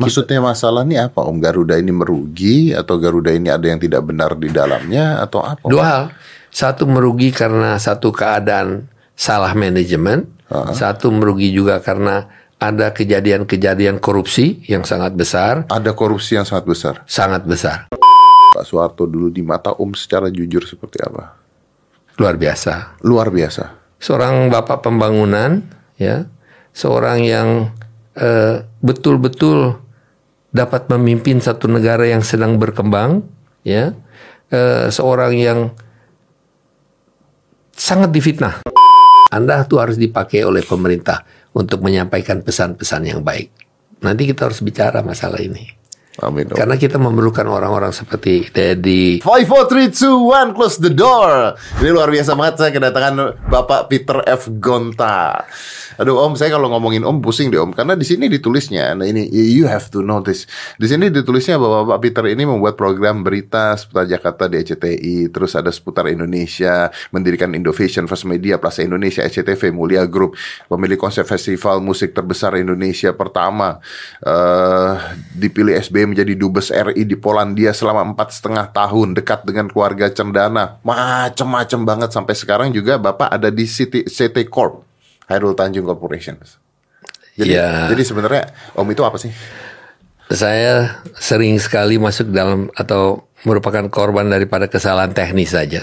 Maksudnya masalah ini apa Om? Garuda ini merugi atau Garuda ini ada yang tidak benar di dalamnya atau apa? Dua hal. Satu merugi karena satu keadaan salah manajemen. Satu merugi juga karena ada kejadian-kejadian korupsi yang sangat besar. Ada korupsi yang sangat besar. Sangat besar. Pak Soeharto dulu di mata Om secara jujur seperti apa? Luar biasa. Luar biasa. Seorang bapak pembangunan, ya, seorang yang eh, betul-betul dapat memimpin satu negara yang sedang berkembang, ya, eh, seorang yang sangat difitnah. Anda tuh harus dipakai oleh pemerintah untuk menyampaikan pesan-pesan yang baik. Nanti kita harus bicara masalah ini. Amin. Om. Karena kita memerlukan orang-orang seperti Dedi. Five, four, three, two, one, close the door. Ini luar biasa banget saya kedatangan Bapak Peter F. Gonta. Aduh Om, saya kalau ngomongin Om pusing deh Om, karena di sini ditulisnya, nah ini you have to notice. Di sini ditulisnya bahwa Bapak Peter ini membuat program berita seputar Jakarta di ECTI, terus ada seputar Indonesia, mendirikan Innovation First Media, Plaza Indonesia, SCTV, Mulia Group, pemilik konsep festival musik terbesar Indonesia pertama, eh dipilih Menjadi dubes RI di Polandia selama empat setengah tahun, dekat dengan keluarga Cendana, macem-macem banget sampai sekarang juga Bapak ada di City, CT Corp. Hairul Tanjung Corporation. Jadi, Ya. jadi sebenarnya Om itu apa sih? Saya sering sekali masuk dalam atau merupakan korban daripada kesalahan teknis saja.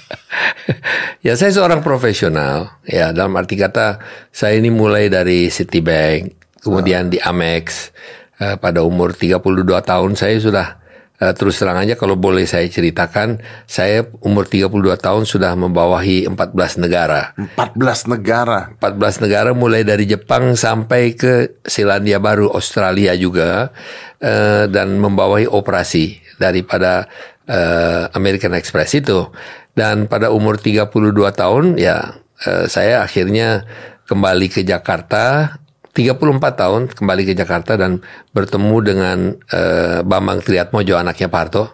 ya saya seorang profesional. Ya dalam arti kata saya ini mulai dari Citibank, kemudian di Amex. Eh, pada umur 32 tahun saya sudah eh, terus terang aja kalau boleh saya ceritakan, saya umur 32 tahun sudah membawahi 14 negara. 14 negara. 14 negara mulai dari Jepang sampai ke Selandia Baru, Australia juga eh, dan membawahi operasi daripada eh, American Express itu. Dan pada umur 32 tahun ya eh, saya akhirnya kembali ke Jakarta 34 tahun kembali ke Jakarta dan bertemu dengan eh, Bambang Triatmojo anaknya Pak Harto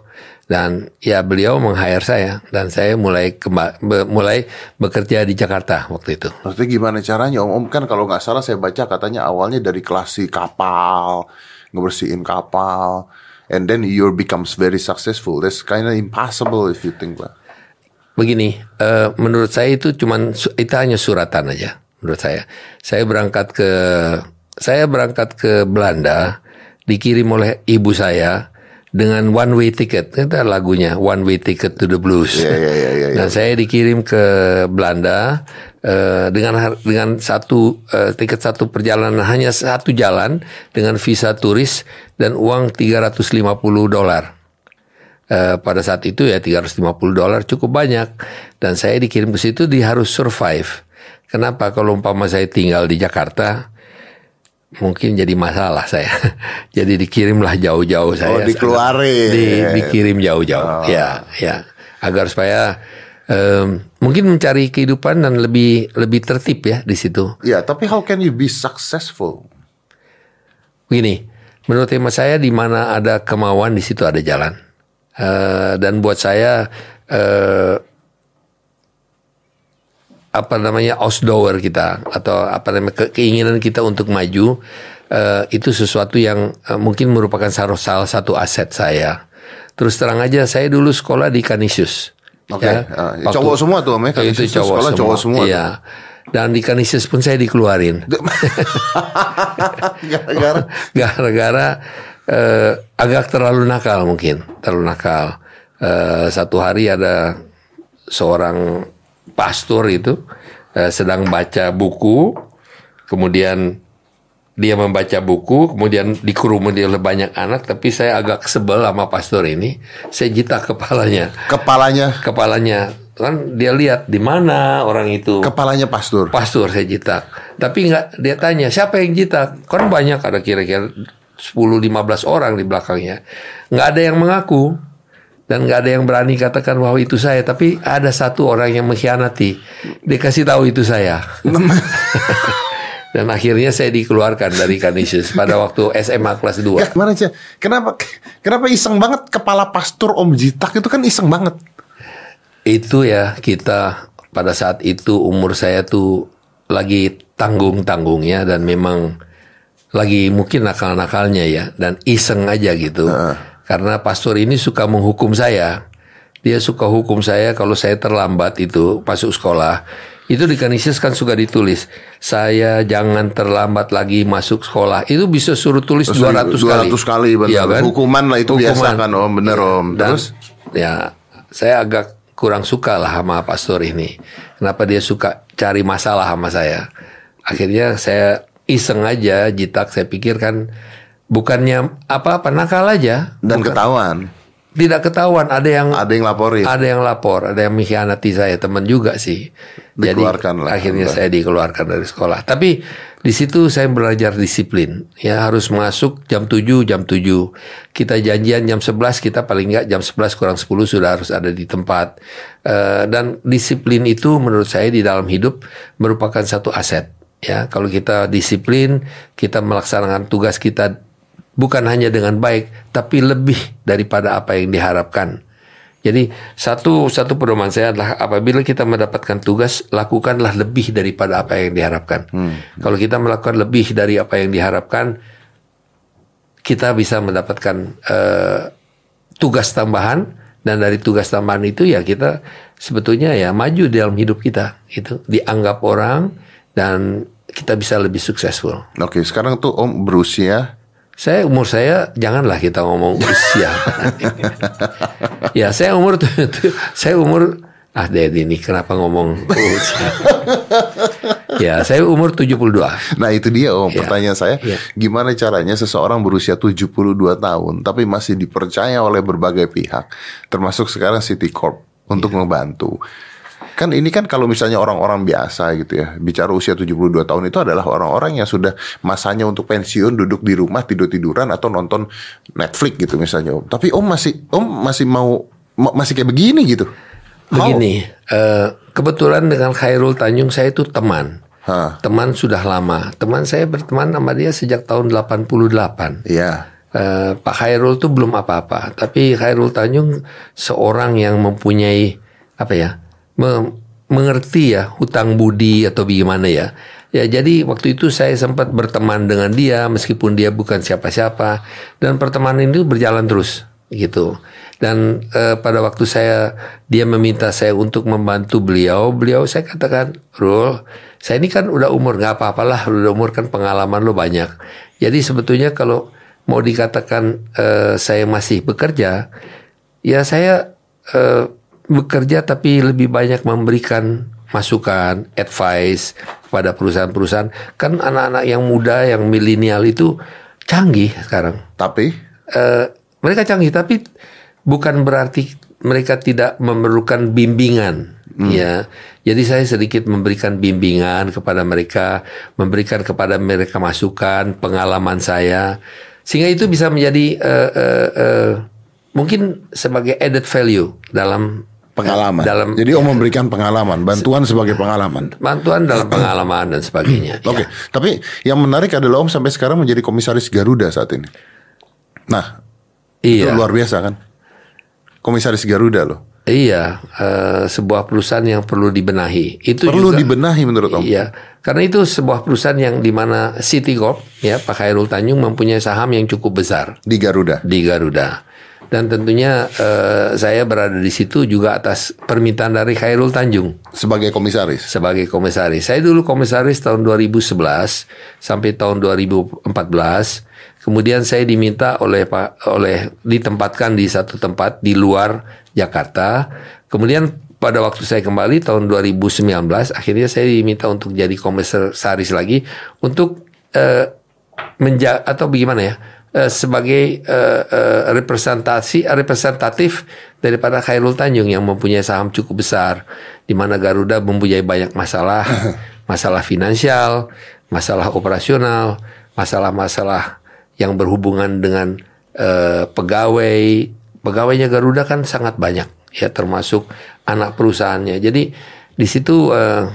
dan ya beliau meng-hire saya dan saya mulai kemba- be- mulai bekerja di Jakarta waktu itu. Maksudnya gimana caranya Om? Om kan kalau nggak salah saya baca katanya awalnya dari klasi kapal, ngebersihin kapal, and then you becomes very successful. That's kind of impossible if you think Pak. Begini, eh, menurut saya itu cuman itu hanya suratan aja menurut saya. Saya berangkat ke saya berangkat ke Belanda dikirim oleh ibu saya dengan one way ticket. Itu lagunya One Way Ticket to the Blues. Iya, iya, iya, iya, Dan saya dikirim ke Belanda eh, dengan dengan satu eh, tiket satu perjalanan hanya satu jalan dengan visa turis dan uang 350 dolar. Eh, pada saat itu ya 350 dolar cukup banyak dan saya dikirim ke situ di harus survive. Kenapa kalau umpama saya tinggal di Jakarta mungkin jadi masalah saya. jadi dikirimlah jauh-jauh saya. Oh, dikeluarin. Di, dikirim jauh-jauh. Ya, ya. Agar supaya em, mungkin mencari kehidupan dan lebih lebih tertib ya di situ. Ya, tapi how can you be successful? Begini, menurut tema saya di mana ada kemauan di situ ada jalan. Eh, dan buat saya eh, apa namanya ausdauer kita atau apa namanya ke- keinginan kita untuk maju eh, itu sesuatu yang eh, mungkin merupakan salah, satu aset saya. Terus terang aja saya dulu sekolah di Canisius. Oke, ah, ya cowok semua tuh, Om, ya? Itu cowok sekolah semua. cowok semua tuh. Iya. Dan di Canisius pun saya dikeluarin. Gara-gara gara-gara eh, agak terlalu nakal mungkin terlalu nakal Eh, satu hari ada seorang pastor itu eh, sedang baca buku kemudian dia membaca buku kemudian dikerumuni oleh banyak anak tapi saya agak sebel sama pastor ini saya jitak kepalanya kepalanya kepalanya kan dia lihat di mana orang itu kepalanya pastor. pastor saya jitak. Tapi nggak dia tanya siapa yang jitak? Kan banyak ada kira-kira 10-15 orang di belakangnya. Nggak ada yang mengaku dan nggak ada yang berani katakan bahwa itu saya. Tapi ada satu orang yang mengkhianati. Dia kasih tahu itu saya. dan akhirnya saya dikeluarkan dari Canisius pada waktu SMA kelas 2. Ya, gimana sih? Kenapa kenapa iseng banget kepala pastor Om Jitak itu kan iseng banget. Itu ya kita pada saat itu umur saya tuh lagi tanggung-tanggungnya dan memang lagi mungkin nakal-nakalnya ya dan iseng aja gitu. Karena pastor ini suka menghukum saya. Dia suka hukum saya kalau saya terlambat itu masuk sekolah. Itu di Kanisius kan suka ditulis, saya jangan terlambat lagi masuk sekolah. Itu bisa suruh tulis 200, 200 kali, benar. Iya kan? Hukuman lah itu biasa kan, Om. Bener, Iya. Om. Dan, Terus? ya saya agak kurang suka lah sama pastor ini. Kenapa dia suka cari masalah sama saya? Akhirnya saya iseng aja jitak saya pikir kan bukannya apa-apa nakal aja. Dan ketahuan. Tidak ketahuan ada yang Ada yang laporin. ada yang lapor, ada yang mengkhianati saya, teman juga sih. Dikeluarkan lah. akhirnya saya dikeluarkan dari sekolah. Tapi di situ saya belajar disiplin. Ya harus masuk jam 7, jam 7. Kita janjian jam 11, kita paling nggak jam 11 kurang 10 sudah harus ada di tempat. Eh, dan disiplin itu menurut saya di dalam hidup merupakan satu aset. Ya, kalau kita disiplin, kita melaksanakan tugas kita bukan hanya dengan baik, tapi lebih daripada apa yang diharapkan. Jadi satu satu pedoman saya adalah apabila kita mendapatkan tugas, lakukanlah lebih daripada apa yang diharapkan. Kalau kita melakukan lebih dari apa yang diharapkan, kita bisa mendapatkan eh, tugas tambahan dan dari tugas tambahan itu ya kita sebetulnya ya maju dalam hidup kita itu dianggap orang dan kita bisa lebih successful. Oke, sekarang tuh Om berusia Saya umur saya janganlah kita ngomong usia. ya saya umur saya umur ah Dedi ini kenapa ngomong usia? ya saya umur 72. Nah itu dia Om, Iya. pertanyaan saya Iya. Gimana caranya seseorang berusia 72 tahun Tapi masih dipercaya oleh berbagai pihak Termasuk sekarang City Corp Untuk Iya. membantu Kan ini kan kalau misalnya orang-orang biasa gitu ya Bicara usia 72 tahun itu adalah orang-orang yang sudah masanya untuk pensiun Duduk di rumah tidur-tiduran atau nonton Netflix gitu misalnya Om Tapi Om masih Om masih mau ma- Masih kayak begini gitu How? Begini, eh, kebetulan dengan Khairul Tanjung saya itu teman. Hah. Teman sudah lama. Teman saya berteman sama dia sejak tahun 88. Iya Eh, Pak Khairul tuh belum apa-apa, tapi Khairul Tanjung seorang yang mempunyai apa ya, mengerti ya hutang budi atau bagaimana ya. Ya jadi waktu itu saya sempat berteman dengan dia meskipun dia bukan siapa-siapa dan pertemanan itu berjalan terus gitu. Dan eh, pada waktu saya dia meminta saya untuk membantu beliau, beliau saya katakan, Rul, saya ini kan udah umur nggak apa-apalah, udah umur kan pengalaman lo banyak. Jadi sebetulnya kalau mau dikatakan eh, saya masih bekerja, ya saya eh, bekerja tapi lebih banyak memberikan masukan, advice kepada perusahaan-perusahaan. Kan anak-anak yang muda, yang milenial itu canggih sekarang. Tapi Eh, mereka canggih tapi bukan berarti mereka tidak memerlukan bimbingan ya jadi saya sedikit memberikan bimbingan kepada mereka memberikan kepada mereka masukan pengalaman saya sehingga itu bisa menjadi eh, eh, eh, mungkin sebagai added value dalam pengalaman dalam Jadi Om memberikan pengalaman Bantuan sebagai pengalaman bantuan dalam pengalaman dan sebagainya Oke, ya. tapi yang menarik adalah Om sampai sekarang menjadi komisaris Garuda saat ini. Nah, itu iya luar biasa kan? Komisaris Garuda loh. iya eh, sebuah perusahaan yang perlu dibenahi itu Perlu juga dibenahi menurut Om. Iya, karena itu sebuah perusahaan yang di mana City Corp ya Pak Khairul Tanjung mempunyai saham yang cukup besar Di Garuda. di Garuda. Dan tentunya eh, saya berada di situ juga atas permintaan dari Khairul Tanjung Sebagai komisaris. sebagai komisaris. Saya dulu komisaris tahun 2011 sampai tahun 2014. Kemudian saya diminta oleh Pak oleh ditempatkan di satu tempat di luar Jakarta. Kemudian pada waktu saya kembali tahun 2019 akhirnya saya diminta untuk jadi komisaris lagi untuk eh, menja atau bagaimana ya eh, sebagai eh, eh, representasi representatif daripada Khairul Tanjung yang mempunyai saham cukup besar di mana Garuda mempunyai banyak masalah masalah finansial masalah operasional masalah-masalah yang berhubungan dengan eh, pegawai. Pegawainya Garuda kan sangat banyak ya termasuk anak perusahaannya. Jadi di situ eh,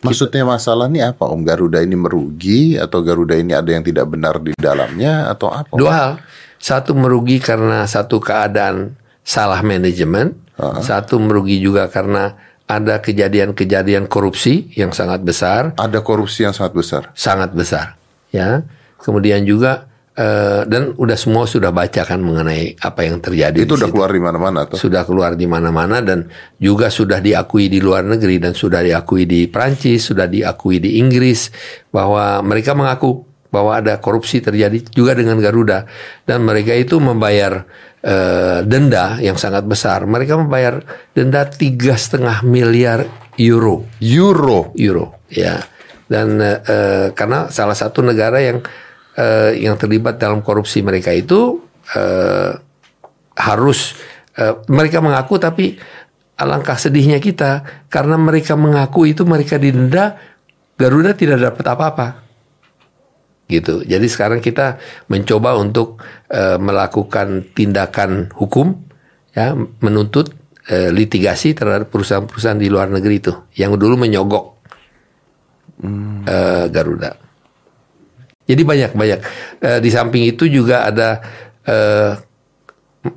Maksudnya masalah ini apa Om? Garuda ini merugi atau Garuda ini ada yang tidak benar di dalamnya atau apa? Dua hal. Satu merugi karena satu keadaan salah manajemen. Satu merugi juga karena ada kejadian-kejadian korupsi yang sangat besar, Ada korupsi yang sangat besar. sangat besar. Ya. kemudian juga eh, dan udah semua sudah baca kan mengenai apa yang terjadi. Itu udah keluar di mana-mana tuh. sudah keluar di mana-mana dan juga sudah diakui di luar negeri dan sudah diakui di Prancis, sudah diakui di Inggris bahwa mereka mengaku bahwa ada korupsi terjadi juga dengan Garuda dan mereka itu membayar eh, denda yang sangat besar. Mereka membayar denda tiga setengah miliar euro Euro. euro ya dan eh, karena salah satu negara yang eh, yang terlibat dalam korupsi mereka itu eh, harus eh, mereka mengaku tapi alangkah sedihnya kita. Karena mereka mengaku itu mereka didenda Garuda tidak dapat apa-apa. Gitu. Jadi sekarang kita mencoba untuk eh, melakukan tindakan hukum ya menuntut eh, litigasi terhadap perusahaan-perusahaan di luar negeri itu yang dulu menyogok eh, Garuda. Jadi banyak banyak. Eh, di samping itu juga ada eh,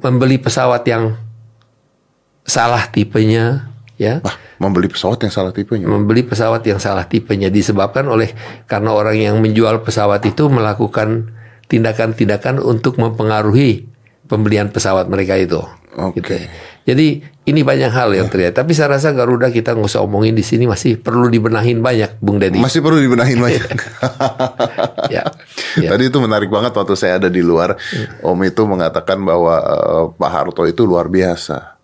membeli pesawat yang salah tipenya, ya. Ah, membeli pesawat yang salah tipenya. Membeli pesawat yang salah tipenya disebabkan oleh karena orang yang menjual pesawat itu melakukan tindakan-tindakan untuk mempengaruhi pembelian pesawat mereka itu. Oke. Gitu. Jadi ini banyak hal yang terjadi. Tapi saya rasa Garuda kita nggak usah omongin di sini masih perlu dibenahin banyak, Bung Deddy. Masih perlu dibenahin banyak. ya. ya. Tadi itu menarik banget waktu saya ada di luar. Om itu mengatakan bahwa eh, Pak Harto itu luar biasa.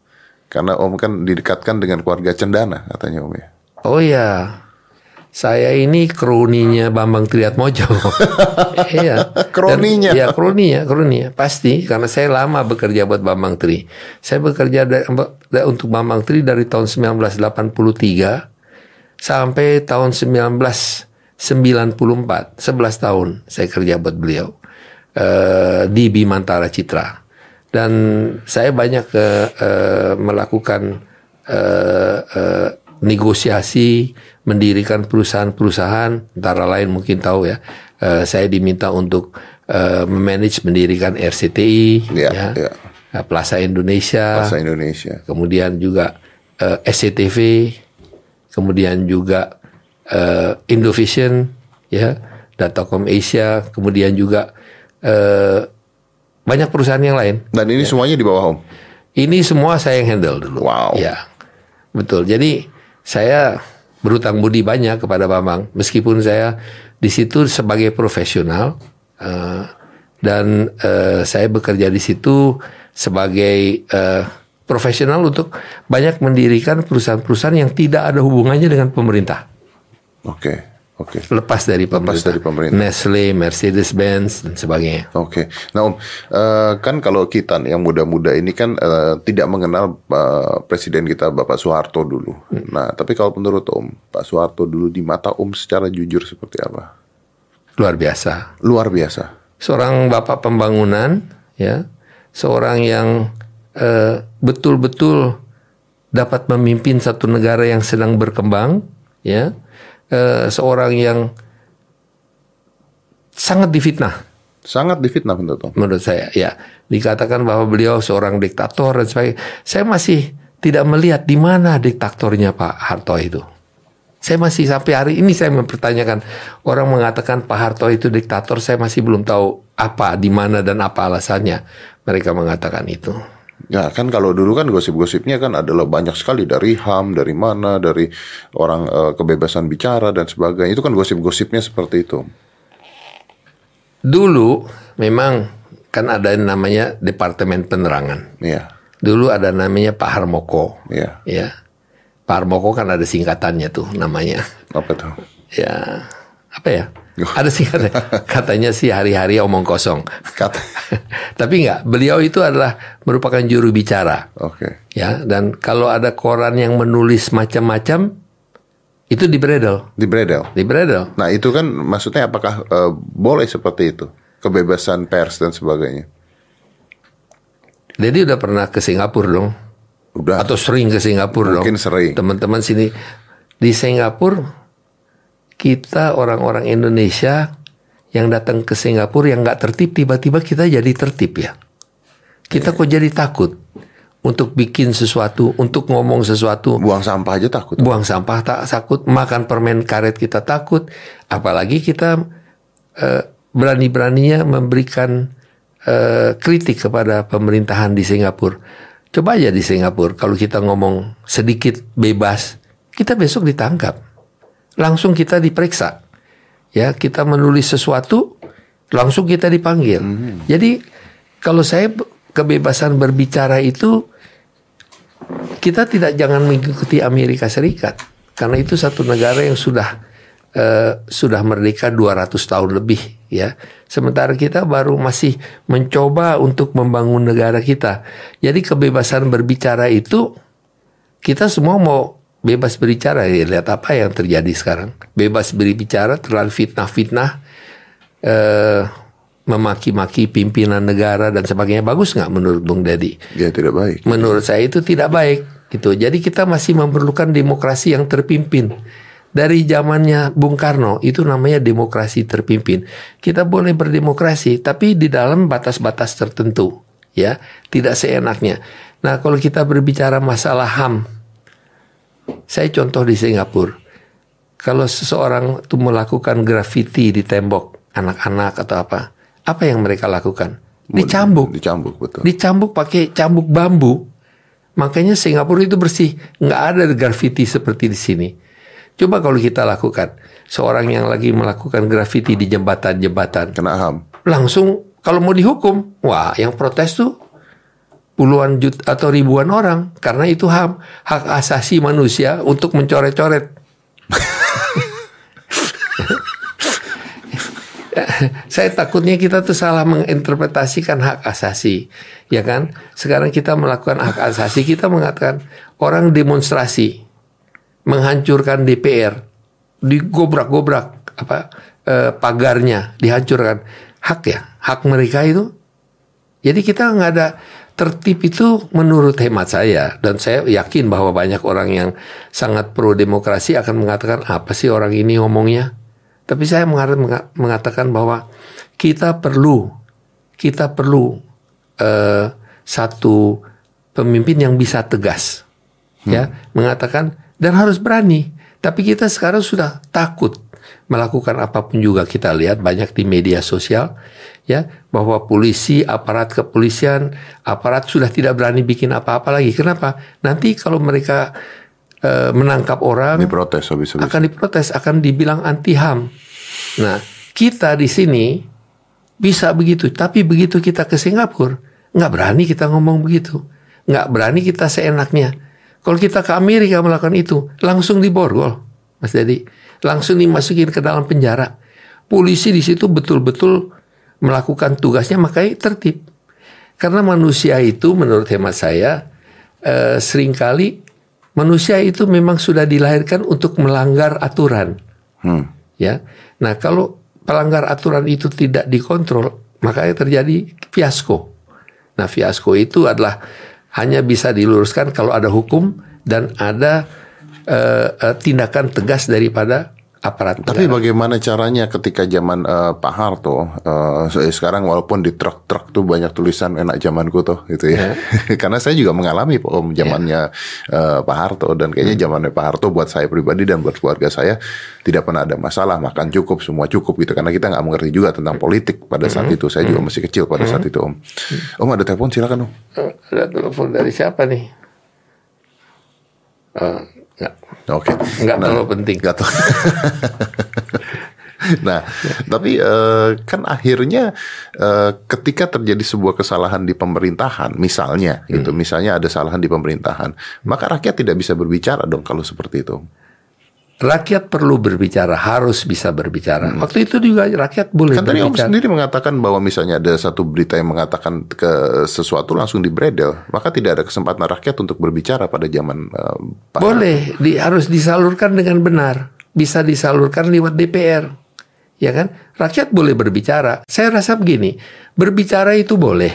Karena Om kan didekatkan dengan keluarga Cendana katanya Om ya. Oh ya, saya ini kroninya Bambang Triatmojo. Iya. Kroninya? Dan- Ya kroninya, kroninya pasti karena saya lama bekerja buat Bambang Tri. Saya bekerja da- da- untuk Bambang Tri dari tahun 1983 sampai tahun 1994, 11 tahun saya kerja buat beliau eh, di Bimantara Citra. Dan saya banyak eh, eh, melakukan eh, eh, negosiasi, mendirikan perusahaan-perusahaan, antara lain mungkin tahu ya, eh, saya diminta untuk memanage mendirikan RCTI, Iya, ya, iya. eh, Plaza Indonesia, Bahasa Indonesia. kemudian juga eh, SCTV, kemudian juga eh, Indovision, ya, Datacom Asia, kemudian juga eh, banyak perusahaan yang lain. Dan ini semuanya di bawah Om. Ini semua saya yang handle dulu. Wow. Ya, betul. Jadi saya berutang budi banyak kepada Bambang, meskipun saya di situ sebagai profesional eh, dan eh, saya bekerja di situ sebagai eh, profesional untuk banyak mendirikan perusahaan-perusahaan yang tidak ada hubungannya dengan pemerintah. Oke, oke. Lepas dari pemerintah. dari pemerintah. Nestle, Mercedes-Benz dan sebagainya. Oke, nah Om, eh, kan kalau kita yang muda-muda ini kan eh, tidak mengenal eh, presiden kita Bapak Soeharto dulu. Nah, tapi kalau menurut Om, Pak Soeharto dulu di mata Om secara jujur seperti apa? Luar biasa. Luar biasa. seorang bapak pembangunan ya seorang yang betul-betul dapat memimpin satu negara yang sedang berkembang ya Eh, seorang yang sangat difitnah. Sangat difitnah menurut menurut saya ya. Dikatakan bahwa beliau seorang diktator dan sebagainya. Saya masih tidak melihat di mana diktatornya Pak Harto itu. Saya masih sampai hari ini saya mempertanyakan orang mengatakan Pak Harto itu diktator saya masih belum tahu apa di mana dan apa alasannya. Mereka mengatakan itu Ya kan kalau dulu kan gosip-gosipnya kan adalah banyak sekali dari HAM, dari mana, dari orang eh, kebebasan bicara dan sebagainya. Itu kan gosip-gosipnya seperti itu. dulu memang kan ada yang namanya Departemen Penerangan Iya, dulu ada namanya Pak Harmoko iya. ya Pak Harmoko kan ada singkatannya tuh namanya Apa tuh? ya apa ya ada singkatnya katanya sih hari-hari omong kosong Kata. tapi enggak beliau itu adalah merupakan juru bicara Oke. ya dan kalau ada koran yang menulis macam-macam itu di bredel Di Bredel. di bredel Nah itu kan maksudnya apakah eh, boleh seperti itu kebebasan pers dan sebagainya? jadi udah pernah ke Singapura dong Udah. atau sering ke Singapura dong Mungkin sering. teman-teman sini di Singapura kita orang-orang Indonesia yang datang ke Singapura yang nggak tertib tiba-tiba kita jadi tertib ya kita kok jadi takut untuk bikin sesuatu untuk ngomong sesuatu buang sampah aja takut. buang sampah tak takut makan permen karet kita takut apalagi kita eh, berani-beraninya memberikan uh, kritik kepada pemerintahan di Singapura. Coba aja di Singapura kalau kita ngomong sedikit bebas, kita besok ditangkap. Langsung kita diperiksa. Ya, kita menulis sesuatu langsung kita dipanggil. Hmm. Jadi kalau saya kebebasan berbicara itu kita tidak jangan mengikuti Amerika Serikat karena itu satu negara yang sudah uh, sudah merdeka 200 tahun lebih ya. Sementara kita baru masih mencoba untuk membangun negara kita. Jadi kebebasan berbicara itu kita semua mau bebas berbicara ya lihat apa yang terjadi sekarang. Bebas berbicara terlalu fitnah-fitnah uh, memaki-maki pimpinan negara dan sebagainya bagus nggak menurut Bung Dedi? Ya tidak baik. Menurut saya itu tidak baik. Itu. Jadi kita masih memerlukan demokrasi yang terpimpin dari zamannya Bung Karno itu namanya demokrasi terpimpin. Kita boleh berdemokrasi tapi di dalam batas-batas tertentu, ya, tidak seenaknya. Nah, kalau kita berbicara masalah HAM, saya contoh di Singapura. Kalau seseorang itu melakukan grafiti di tembok anak-anak atau apa, apa yang mereka lakukan? Dicambuk. Dicambuk betul. Dicambuk pakai cambuk bambu. Makanya Singapura itu bersih, nggak ada grafiti seperti di sini. Coba kalau kita lakukan seorang yang lagi melakukan grafiti di jembatan-jembatan, kena ham. Langsung kalau mau dihukum, wah yang protes tuh puluhan juta atau ribuan orang karena itu ham hak asasi manusia untuk mencoret-coret. Saya takutnya kita tuh salah menginterpretasikan hak asasi, ya kan? Sekarang kita melakukan hak asasi, kita mengatakan orang demonstrasi, menghancurkan DPR, digobrak-gobrak apa eh, pagarnya, dihancurkan. Hak ya, hak mereka itu. Jadi kita nggak ada tertib itu menurut hemat saya dan saya yakin bahwa banyak orang yang sangat pro demokrasi akan mengatakan apa sih orang ini ngomongnya. Tapi saya mengatakan bahwa kita perlu kita perlu uh, satu pemimpin yang bisa tegas, hmm. ya mengatakan dan harus berani. Tapi kita sekarang sudah takut melakukan apa pun juga kita lihat banyak di media sosial ya bahwa polisi aparat kepolisian aparat sudah tidak berani bikin apa-apa lagi kenapa nanti kalau mereka e, menangkap orang diprotes habis -habis. akan diprotes akan dibilang anti ham nah kita di sini bisa begitu tapi begitu kita ke Singapura nggak berani kita ngomong begitu nggak berani kita seenaknya kalau kita ke Amerika melakukan itu, langsung diborgol, Mas Dedi. Langsung dimasukin ke dalam penjara. Polisi di situ betul-betul melakukan tugasnya makanya tertib. Karena manusia itu menurut hemat saya eh, sering kali manusia itu memang sudah dilahirkan untuk melanggar aturan. Hmm. Ya. Nah, kalau pelanggar aturan itu tidak dikontrol, makanya terjadi fiasko. Nah, fiasko itu adalah hanya bisa diluruskan kalau ada hukum dan ada uh, uh, tindakan tegas daripada aparat. Tapi negara. bagaimana caranya ketika zaman uh, Pak Harto uh, sekarang walaupun di truk-truk tuh banyak tulisan enak zamanku tuh gitu ya. Yeah. Karena saya juga mengalami om zamannya yeah. uh, Pak Harto dan kayaknya hmm. zamannya Pak Harto buat saya pribadi dan buat keluarga saya tidak pernah ada masalah makan cukup semua cukup gitu karena kita nggak mengerti juga tentang politik pada saat hmm. itu. Saya juga hmm. masih kecil pada saat itu om. Om ada telepon silakan om. Ada telepon dari siapa nih? Uh. Oke. Okay. Enggak nah, terlalu penting. Enggak nah, tapi uh, kan akhirnya uh, ketika terjadi sebuah kesalahan di pemerintahan, misalnya hmm. gitu, misalnya ada kesalahan di pemerintahan, maka rakyat tidak bisa berbicara dong kalau seperti itu rakyat perlu berbicara, harus bisa berbicara. Hmm. Waktu itu juga rakyat boleh kan berbicara. Kan tadi Om sendiri mengatakan bahwa misalnya ada satu berita yang mengatakan ke sesuatu langsung dibredel, maka tidak ada kesempatan rakyat untuk berbicara pada zaman uh, Pak Boleh, di, harus disalurkan dengan benar. Bisa disalurkan lewat DPR. Ya kan? Rakyat boleh berbicara. Saya rasa begini, berbicara itu boleh,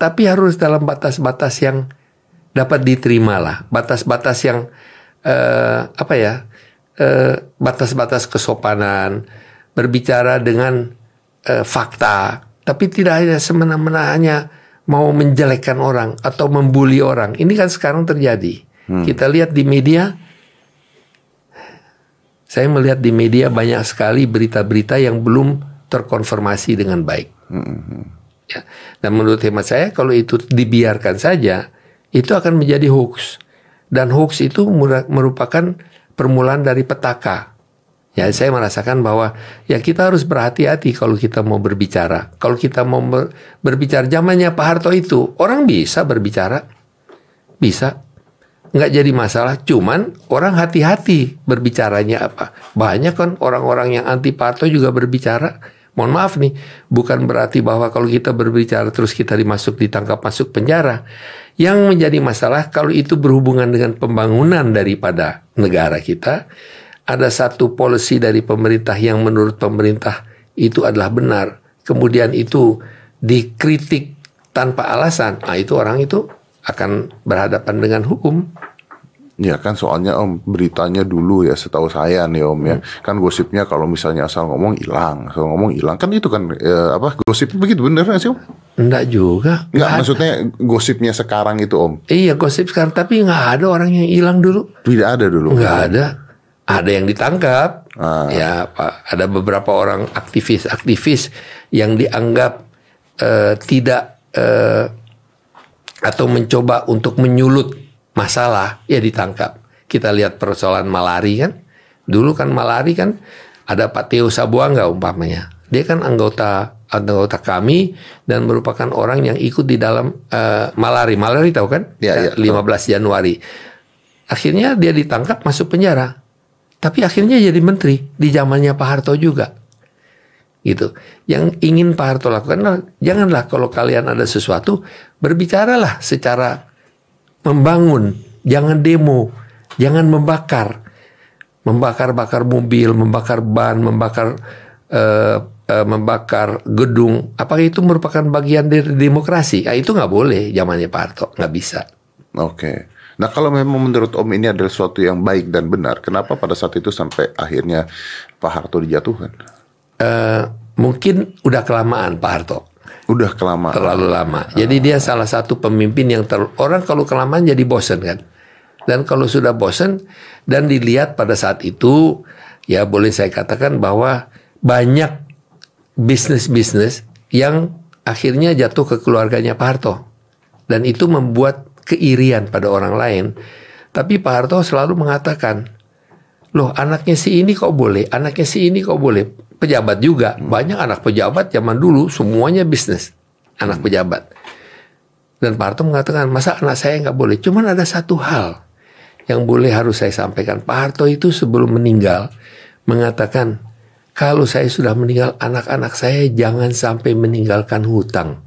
tapi harus dalam batas-batas yang dapat diterima lah. Batas-batas yang uh, apa ya? Eh, batas-batas kesopanan, berbicara dengan uh, fakta, tapi tidak hanya semena-mena hanya mau menjelekkan orang atau membuli orang. Ini kan sekarang terjadi. Hmm. Kita lihat di media, saya melihat di media banyak sekali berita-berita yang belum terkonfirmasi dengan baik. Ya. Dan menurut hemat saya kalau itu dibiarkan saja itu akan menjadi hoax dan hoax itu merupakan permulaan dari petaka. Ya, saya merasakan bahwa ya kita harus berhati-hati kalau kita mau berbicara. Kalau kita mau ber, berbicara zamannya Pak Harto itu, orang bisa berbicara. Bisa. Nggak jadi masalah, cuman orang hati-hati berbicaranya apa. Banyak kan orang-orang yang anti Pak Harto juga berbicara. Mohon maaf nih, bukan berarti bahwa kalau kita berbicara terus kita dimasuk ditangkap masuk penjara. Yang menjadi masalah kalau itu berhubungan dengan pembangunan daripada negara kita, ada satu polisi dari pemerintah yang menurut pemerintah itu adalah benar, kemudian itu dikritik tanpa alasan, nah itu orang itu akan berhadapan dengan hukum. Ya kan soalnya om beritanya dulu ya setahu saya nih om ya hmm. kan gosipnya kalau misalnya asal ngomong hilang asal ngomong hilang kan itu kan ya, apa gosip begitu bener gak sih om? Enggak juga. Enggak maksudnya gosipnya sekarang itu om? Iya gosip sekarang tapi nggak ada orang yang hilang dulu. Tidak ada dulu. Nggak ada ada yang ditangkap, ah. ya Pak. Ada beberapa orang aktivis-aktivis yang dianggap uh, tidak uh, atau mencoba untuk menyulut masalah, ya ditangkap. Kita lihat persoalan malari kan, dulu kan malari kan ada Pak Teo Sabuanga umpamanya, dia kan anggota anggota kami dan merupakan orang yang ikut di dalam uh, malari, malari tahu kan? Ya, ya, 15 Januari. Akhirnya dia ditangkap masuk penjara tapi akhirnya jadi menteri di zamannya Pak Harto juga. Gitu. Yang ingin Pak Harto lakukan, janganlah kalau kalian ada sesuatu, berbicaralah secara membangun, jangan demo, jangan membakar. Membakar-bakar mobil, membakar ban, membakar uh, uh, membakar gedung, apakah itu merupakan bagian dari demokrasi? Nah, itu nggak boleh zamannya Pak Harto, nggak bisa. Oke. Okay. Nah kalau memang menurut Om ini adalah sesuatu yang baik dan benar, kenapa pada saat itu sampai akhirnya Pak Harto dijatuhkan? Uh, mungkin udah kelamaan Pak Harto. Udah kelamaan. Terlalu lama. Jadi dia salah satu pemimpin yang ter orang kalau kelamaan jadi bosen kan. Dan kalau sudah bosen dan dilihat pada saat itu ya boleh saya katakan bahwa banyak bisnis-bisnis yang akhirnya jatuh ke keluarganya Pak Harto. Dan itu membuat keirian pada orang lain. Tapi Pak Harto selalu mengatakan, loh anaknya si ini kok boleh, anaknya si ini kok boleh. Pejabat juga, hmm. banyak anak pejabat zaman dulu semuanya bisnis, anak hmm. pejabat. Dan Pak Harto mengatakan, masa anak saya nggak boleh? Cuman ada satu hal yang boleh harus saya sampaikan. Pak Harto itu sebelum meninggal mengatakan, kalau saya sudah meninggal, anak-anak saya jangan sampai meninggalkan hutang.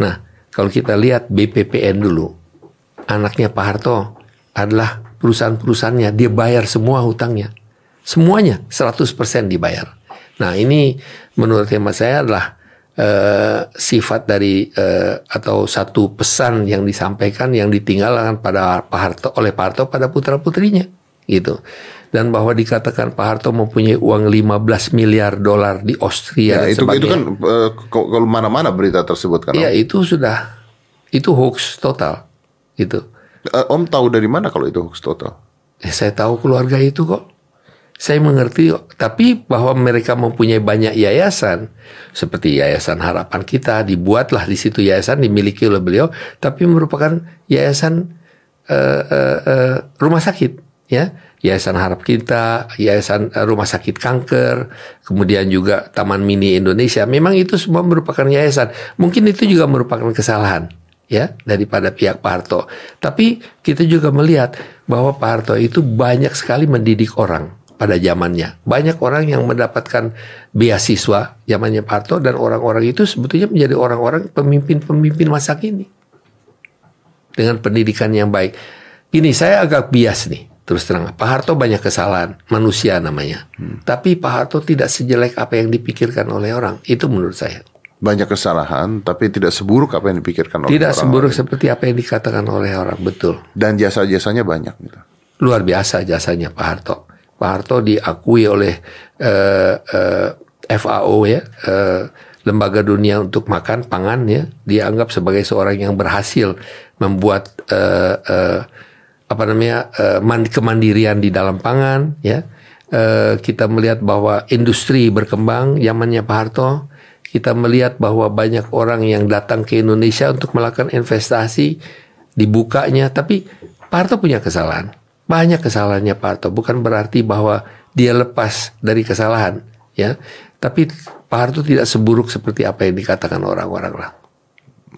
Nah, kalau kita lihat BPPN dulu, anaknya Pak Harto adalah perusahaan-perusahaannya, dia bayar semua hutangnya. Semuanya 100% dibayar. Nah ini menurut hemat saya adalah uh, sifat dari uh, atau satu pesan yang disampaikan yang ditinggalkan pada Pak Harto oleh Pak Harto pada putra putrinya gitu dan bahwa dikatakan Pak Harto mempunyai uang 15 miliar dolar di Austria ya, itu itu kan uh, kalau mana-mana berita tersebut kan Iya itu sudah itu hoax total itu uh, Om tahu dari mana kalau itu hoax total? Eh, saya tahu keluarga itu kok. Saya mengerti tapi bahwa mereka mempunyai banyak yayasan seperti yayasan harapan kita dibuatlah di situ yayasan dimiliki oleh beliau tapi merupakan yayasan uh, uh, uh, rumah sakit ya. Yayasan Harap Kita, Yayasan Rumah Sakit Kanker, kemudian juga Taman Mini Indonesia. Memang itu semua merupakan yayasan. Mungkin itu juga merupakan kesalahan ya daripada pihak Pak Harto. Tapi kita juga melihat bahwa Pak Harto itu banyak sekali mendidik orang pada zamannya. Banyak orang yang mendapatkan beasiswa zamannya Pak Harto dan orang-orang itu sebetulnya menjadi orang-orang pemimpin-pemimpin masa kini. Dengan pendidikan yang baik. Ini saya agak bias nih Terus terang, Pak Harto banyak kesalahan, manusia namanya. Hmm. Tapi Pak Harto tidak sejelek apa yang dipikirkan oleh orang. Itu menurut saya. Banyak kesalahan, tapi tidak seburuk apa yang dipikirkan oleh tidak orang. Tidak seburuk seperti apa yang dikatakan oleh orang, betul. Dan jasa-jasanya banyak. Gitu. Luar biasa jasanya Pak Harto. Pak Harto diakui oleh uh, uh, FAO ya, uh, Lembaga Dunia untuk Makan Pangan ya, dianggap sebagai seorang yang berhasil membuat uh, uh, apa namanya uh, kemandirian di dalam pangan ya eh, kita melihat bahwa industri berkembang zamannya Pak Harto. Kita melihat bahwa banyak orang yang datang ke Indonesia untuk melakukan investasi dibukanya, tapi Pak Harto punya kesalahan. Banyak kesalahannya Pak Harto, bukan berarti bahwa dia lepas dari kesalahan, ya. Tapi Pak Harto tidak seburuk seperti apa yang dikatakan orang-orang lah.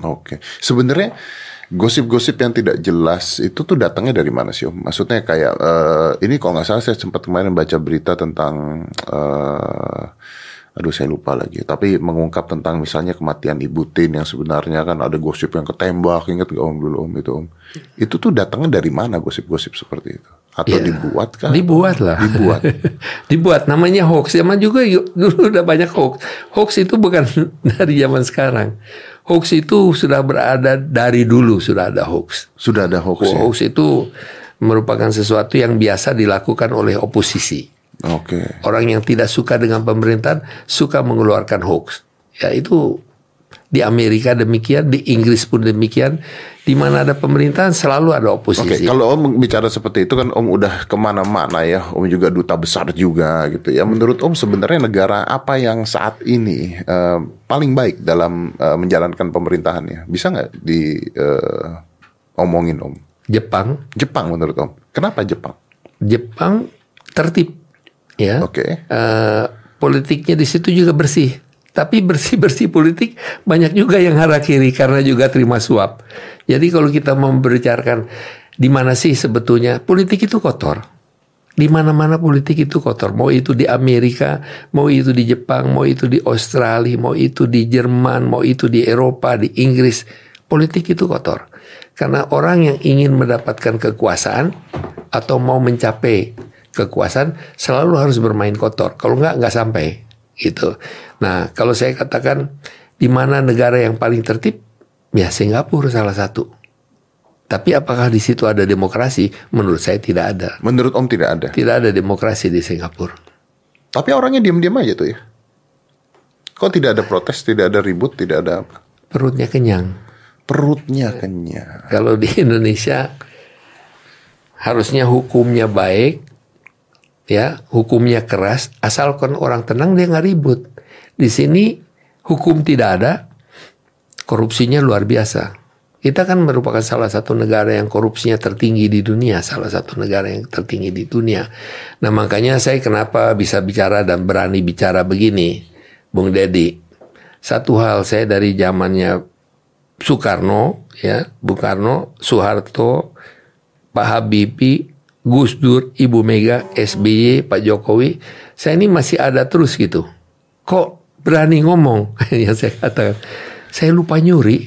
Oke, sebenarnya gosip-gosip yang tidak jelas itu tuh datangnya dari mana sih Om? Maksudnya kayak eh, ini kalau nggak salah saya sempat kemarin baca berita tentang eh, aduh saya lupa lagi. Tapi mengungkap tentang misalnya kematian Ibu Tin yang sebenarnya kan ada gosip yang ketembak, ingat nggak Om dulu Om itu Om? Itu tuh datangnya dari mana gosip-gosip seperti itu? Atau Ya, dibuat kan? Dibuat lah. Dibuat. dibuat namanya hoax. Zaman juga yuk, dulu udah banyak hoax. Hoax itu bukan dari zaman sekarang. Hoax itu sudah berada dari dulu sudah ada hoax. Sudah ada hoax ya? Hoax itu merupakan sesuatu yang biasa dilakukan oleh oposisi. Oke. Orang yang tidak suka dengan pemerintahan suka mengeluarkan hoax. Ya itu di Amerika demikian, di Inggris pun demikian. Di mana ada pemerintahan selalu ada Oke, oposisi. kalau Om bicara seperti itu kan Om udah ke mana-mana ya, Om juga duta besar juga gitu ya. Menurut Om sebenarnya negara apa yang saat ini eh, paling baik dalam eh, menjalankan pemerintahannya? Bisa nggak di eh, omongin Om? Jepang, Jepang menurut Om. Kenapa Jepang? Jepang tertib, ya. Oke. Eh, politiknya di situ juga bersih. Tapi bersih-bersih politik banyak juga yang harakiri karena juga terima suap. Jadi kalau kita membicarakan di mana sih sebetulnya politik itu kotor. Di mana-mana politik itu kotor. Mau itu di Amerika, mau itu di Jepang, mau itu di Australia, mau itu di Jerman, mau itu di Eropa, di Inggris. Politik itu kotor. Karena orang yang ingin mendapatkan kekuasaan atau mau mencapai kekuasaan selalu harus bermain kotor. Kalau nggak nggak sampai gitu. Nah kalau saya katakan di mana negara yang paling tertib, ya Singapura salah satu. Tapi apakah di situ ada demokrasi? Menurut saya tidak ada. Menurut Om tidak ada. Tidak ada demokrasi di Singapura. Tapi orangnya diam-diam aja tuh ya. Kok tidak ada protes, tidak ada ribut, tidak ada apa? Perutnya kenyang. Perutnya kenyang. Kalau di Indonesia harusnya hukumnya baik, ya hukumnya keras, asalkan orang tenang dia nggak ribut. Di sini hukum tidak ada, korupsinya luar biasa. Kita kan merupakan salah satu negara yang korupsinya tertinggi di dunia, salah satu negara yang tertinggi di dunia. Nah makanya saya kenapa bisa bicara dan berani bicara begini, Bung Dedi. Satu hal saya dari zamannya Soekarno, ya, Bung Karno, Soeharto, Pak Habibie, Gus Dur, Ibu Mega, SBY, Pak Jokowi, saya ini masih ada terus gitu. Kok berani ngomong yang saya katakan? Saya lupa nyuri.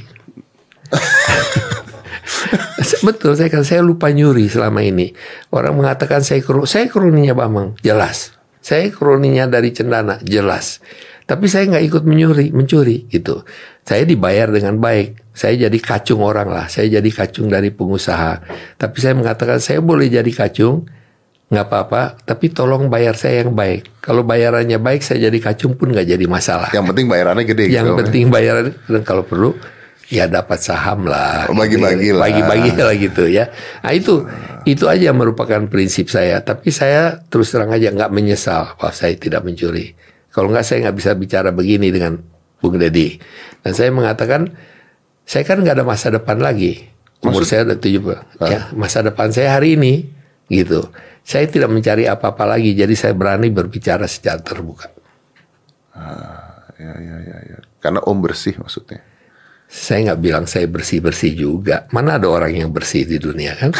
Betul, saya kan saya lupa nyuri selama ini. Orang mengatakan saya kru, saya kroninya Bambang, jelas. Saya kroninya dari Cendana, jelas. Tapi saya nggak ikut menyuri, mencuri gitu. Saya dibayar dengan baik. Saya jadi kacung orang lah. Saya jadi kacung dari pengusaha. Tapi saya mengatakan saya boleh jadi kacung, nggak apa-apa. Tapi tolong bayar saya yang baik. Kalau bayarannya baik, saya jadi kacung pun nggak jadi masalah. Yang penting bayarannya gede Yang gitu. penting bayaran dan kalau perlu ya dapat saham lah. Oh, bagi-bagi lah. Bagi-bagi lah gitu ya. Nah itu itu aja merupakan prinsip saya. Tapi saya terus terang aja nggak menyesal bahwa saya tidak mencuri. Kalau nggak saya nggak bisa bicara begini dengan Bung Deddy. Dan saya mengatakan saya kan nggak ada masa depan lagi. Umur saya udah 70. Ya, masa depan saya hari ini gitu. Saya tidak mencari apa-apa lagi. Jadi saya berani berbicara secara terbuka. Ya, ya, ya, ya. Karena Om bersih maksudnya. Saya nggak bilang saya bersih-bersih juga. Mana ada orang yang bersih di dunia kan?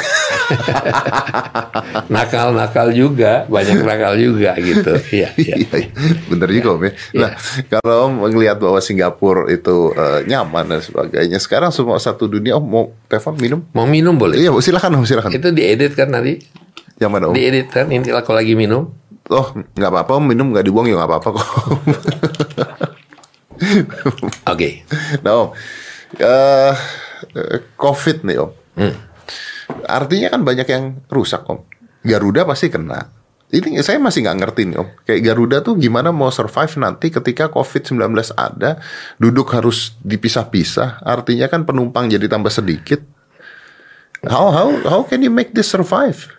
Nakal-nakal juga, banyak nakal juga gitu. Iya, iya. Iya, iya. bener juga Om ya. Nah, kalau Om melihat bahwa Singapura itu eh, nyaman dan sebagainya, sekarang semua satu dunia Om mau telepon minum? Mau minum boleh? Iya, silakan Om, silakan. Itu diedit kan tadi? Yang mana Om? Diedit kan? Ini kalau lagi minum. Oh, nggak apa-apa Om, minum nggak dibuang ya nggak apa-apa kok. Oke. nah Om, eh, eh, COVID nih Om. Artinya kan banyak yang rusak Om. Garuda pasti kena. Ini saya masih nggak ngerti nih Om. Kayak Garuda tuh gimana mau survive nanti ketika COVID-19 ada, duduk harus dipisah-pisah. Artinya kan penumpang jadi tambah sedikit. How how how can you make this survive?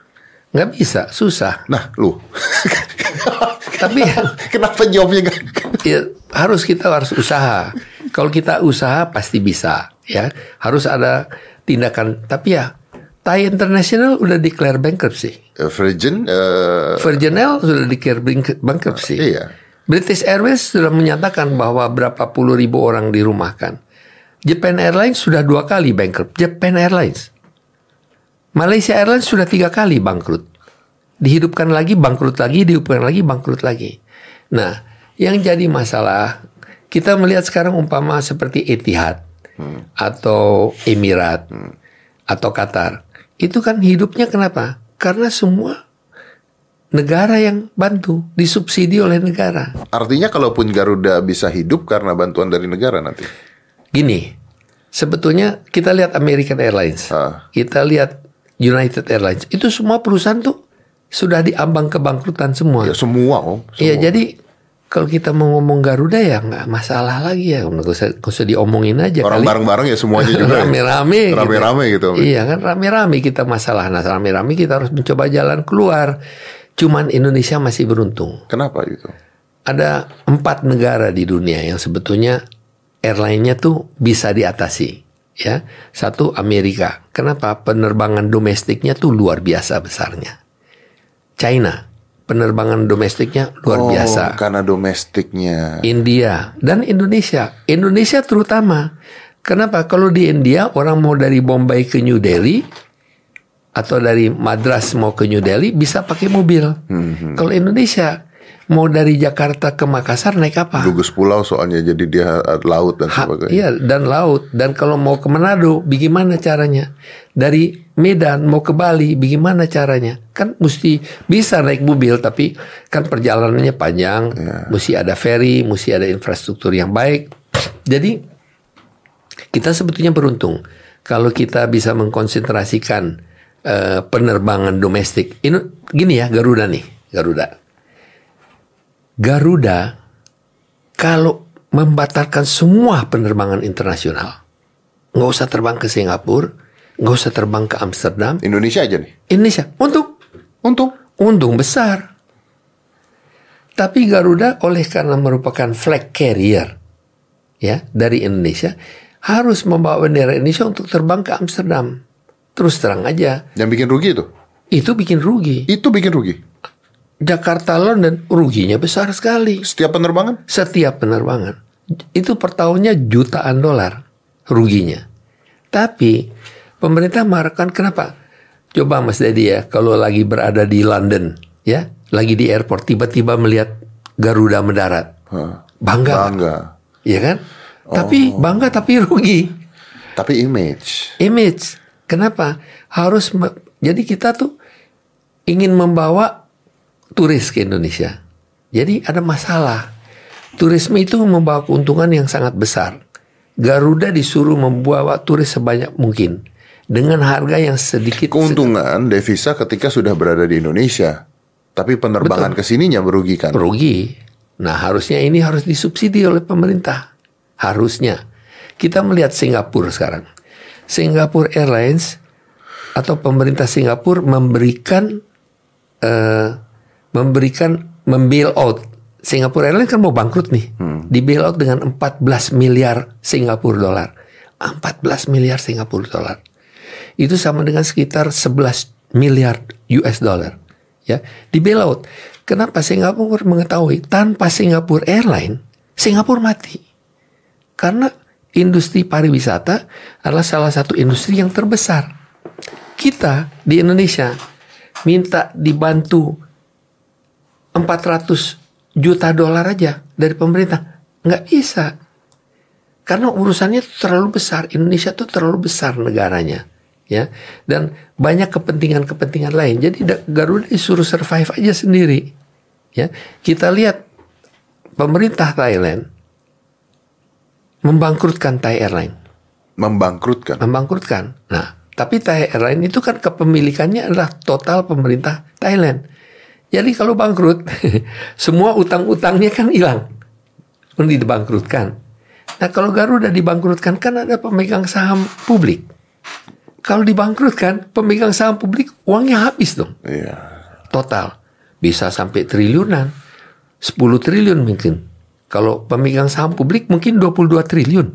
nggak bisa, susah. Nah, lu. Tapi Kenapa jawabnya gak? ya, harus kita harus usaha. Kalau kita usaha pasti bisa, ya. Harus ada tindakan. Tapi ya, Thai International udah declare bankruptcy. Eh, Virgin, eh, Virgin Air sudah declare bank- bankruptcy. iya. British Airways sudah menyatakan bahwa berapa puluh ribu orang dirumahkan. Japan Airlines sudah dua kali bankrupt. Japan Airlines. Malaysia Airlines sudah tiga kali bangkrut. Dihidupkan lagi, bangkrut lagi, dihidupkan lagi, bangkrut lagi. Nah, yang jadi masalah, kita melihat sekarang umpama seperti Etihad atau Emirat atau Qatar. Itu kan hidupnya kenapa? Karena semua negara yang bantu, disubsidi oleh negara. Artinya kalaupun Garuda bisa hidup karena bantuan dari negara nanti. Gini, sebetulnya kita lihat American Airlines, Ah. kita lihat United Airlines, itu semua perusahaan tuh sudah diambang kebangkrutan semua. Ya semua om. Iya, jadi kalau kita mau ngomong Garuda ya nggak masalah lagi ya, nggak usah, nggak usah diomongin aja. Orang bareng-bareng ya semuanya juga. ya. rame-rame, gitu. Rame-rame gitu. Iya kan rame-rame kita masalah, nah rame-rame kita harus mencoba jalan keluar. Cuman Indonesia masih beruntung. Kenapa gitu? ada empat negara di dunia yang sebetulnya airline-nya tuh bisa diatasi. Ya, satu Amerika. Kenapa? Penerbangan domestiknya tuh luar biasa besarnya. China, penerbangan domestiknya luar Oh, biasa. Karena domestiknya. India dan Indonesia. Indonesia terutama. Kenapa? Kalau di India orang mau dari Bombay ke New Delhi atau dari Madras mau ke New Delhi bisa pakai mobil. Hmm, Kalau Indonesia mau dari Jakarta ke Makassar naik apa? Gugus pulau soalnya jadi dia laut dan Ha- sebagainya. iya dan laut. Dan kalau mau ke Manado bagaimana caranya? Dari Medan mau ke Bali bagaimana caranya? Kan mesti bisa naik mobil tapi kan perjalanannya panjang. Iya. mesti ada ferry mesti ada infrastruktur yang baik. Jadi kita sebetulnya beruntung kalau kita bisa mengkonsentrasikan eh, penerbangan domestik. Ini gini ya Garuda nih Garuda Garuda kalau membatalkan semua penerbangan internasional, nggak usah terbang ke Singapura, nggak usah terbang ke Amsterdam, Indonesia aja nih. Indonesia untung Untung. untung besar. Tapi Garuda oleh karena merupakan flag carrier ya dari Indonesia harus membawa bendera Indonesia untuk terbang ke Amsterdam. Terus terang aja, Yang bikin rugi itu. itu bikin rugi. Itu bikin rugi. Jakarta London ruginya besar sekali. Setiap penerbangan. setiap penerbangan. Itu per tahunnya jutaan dolar ruginya. Tapi pemerintah mengharapkan kenapa? Coba Mas Dedi ya, kalau lagi berada di London, ya, lagi di airport, tiba-tiba melihat Garuda mendarat, bangga? Bangga. ya kan? Tapi bangga tapi rugi, Tapi image. image. Kenapa? Harus jadi kita tuh ingin membawa turis ke Indonesia. Jadi ada masalah. Turisme itu membawa keuntungan yang sangat besar. Garuda disuruh membawa turis sebanyak mungkin dengan harga yang sedikit Keuntungan devisa ketika sudah berada di Indonesia. Tapi penerbangan ke sininya merugikan. rugi. Nah, harusnya ini harus disubsidi oleh pemerintah. Harusnya. Kita melihat Singapura sekarang. Singapore Airlines atau pemerintah Singapura memberikan eh, memberikan membail out Singapore Airlines kan mau bangkrut nih. Di bail out dengan 14 miliar Singapura dolar. 14 miliar Singapura dolar. Itu sama dengan sekitar 11 miliar US dollar. Ya, di bail out. Kenapa Singapura mengetahui tanpa Singapore Airline Singapura mati. Karena industri pariwisata adalah salah satu industri yang terbesar. Kita di Indonesia minta dibantu 400 juta dolar aja dari pemerintah. Nggak bisa. Karena urusannya terlalu besar. Indonesia tuh terlalu besar negaranya. ya Dan banyak kepentingan-kepentingan lain. Jadi da- Garuda disuruh survive aja sendiri. ya Kita lihat pemerintah Thailand membangkrutkan Thai Airline. Membangkrutkan. Membangkrutkan. Nah, tapi Thai Airline itu kan kepemilikannya adalah total pemerintah Thailand. Jadi kalau bangkrut, semua utang-utangnya kan hilang. Pun dibangkrutkan. Nah kalau Garuda dibangkrutkan kan ada pemegang saham publik. Kalau dibangkrutkan, pemegang saham publik uangnya habis dong. Iya. Total. Bisa sampai triliunan. 10 triliun mungkin. Kalau pemegang saham publik mungkin 22 triliun.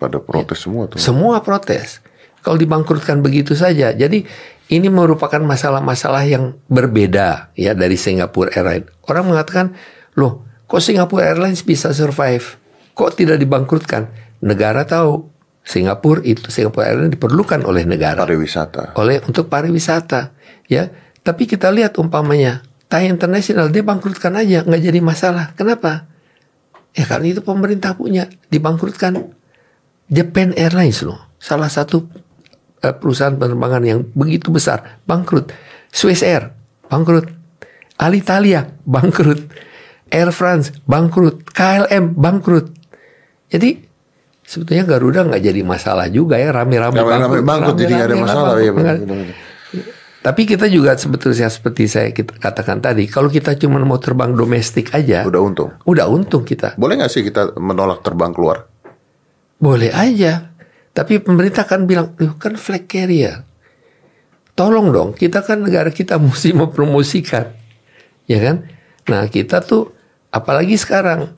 Pada protes semua tuh. Semua protes. Kalau dibangkrutkan begitu saja. Jadi ini merupakan masalah-masalah yang berbeda ya dari Singapore Airlines. Orang mengatakan, loh kok Singapore Airlines bisa survive? Kok tidak dibangkrutkan? Negara tahu Singapura itu Singapore Airlines diperlukan oleh negara Pariwisata. oleh untuk pariwisata ya tapi kita lihat umpamanya Thai International dia bangkrutkan aja nggak jadi masalah kenapa ya karena itu pemerintah punya dibangkrutkan Japan Airlines loh salah satu perusahaan penerbangan yang begitu besar bangkrut Swiss Air bangkrut Alitalia bangkrut Air France bangkrut KLM bangkrut jadi sebetulnya Garuda nggak jadi masalah juga ya rame-rame Rame-rame bangkrut, jadi nggak ada masalah, bangkrut. benar. Tapi kita juga sebetulnya seperti saya kita katakan tadi, kalau kita cuma mau terbang domestik aja, Udah untung. udah untung kita. Boleh nggak sih kita menolak terbang keluar? Boleh aja. Tapi pemerintah kan bilang, "Duh, kan flag carrier. Tolong dong, kita kan negara kita mesti mempromosikan. Ya kan? Nah, kita tuh apalagi sekarang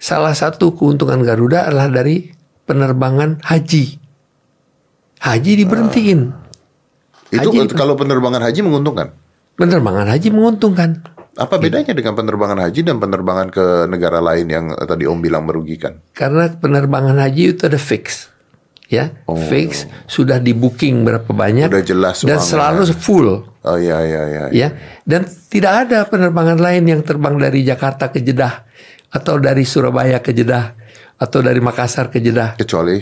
salah satu keuntungan Garuda adalah dari penerbangan haji. Haji diberhentiin. Itu Haji- kalau penerbangan haji menguntungkan. Penerbangan haji menguntungkan. Apa bedanya dengan penerbangan haji dan penerbangan ke negara lain yang eh, tadi Om bilang merugikan? Karena penerbangan haji itu ada fix. Ya, fix sudah di booking berapa banyak Oh. Udah jelas dan uangnya. selalu full Oh iya iya iya. ya. Dan tidak ada penerbangan lain yang terbang dari Jakarta ke Jeddah atau dari Surabaya ke Jeddah atau dari Makassar ke Jeddah Kecuali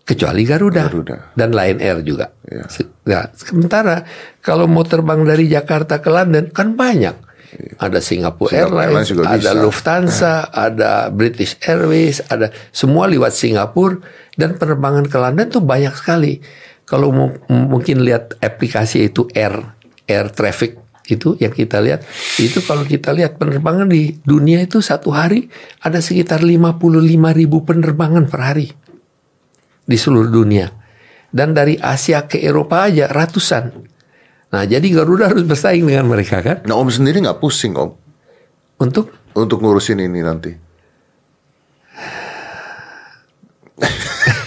kecuali Garuda, Garuda. dan Lion Air juga. Iya. Se- Nah, sementara kalau mau terbang dari Jakarta ke London kan banyak. Ada Singapore, Singapore Airlines, ada bisa. Lufthansa, ada British Airways, ada semua lewat Singapura dan penerbangan ke London tuh banyak sekali. Kalau mungkin lihat aplikasi itu Air Air Traffic itu yang kita lihat itu kalau kita lihat penerbangan di dunia itu satu hari ada sekitar 55 ribu penerbangan per hari di seluruh dunia. Dan dari Asia ke Eropa aja ratusan. Nah, jadi Garuda harus bersaing dengan mereka kan Nah Om sendiri nggak pusing Om untuk untuk ngurusin ini nanti?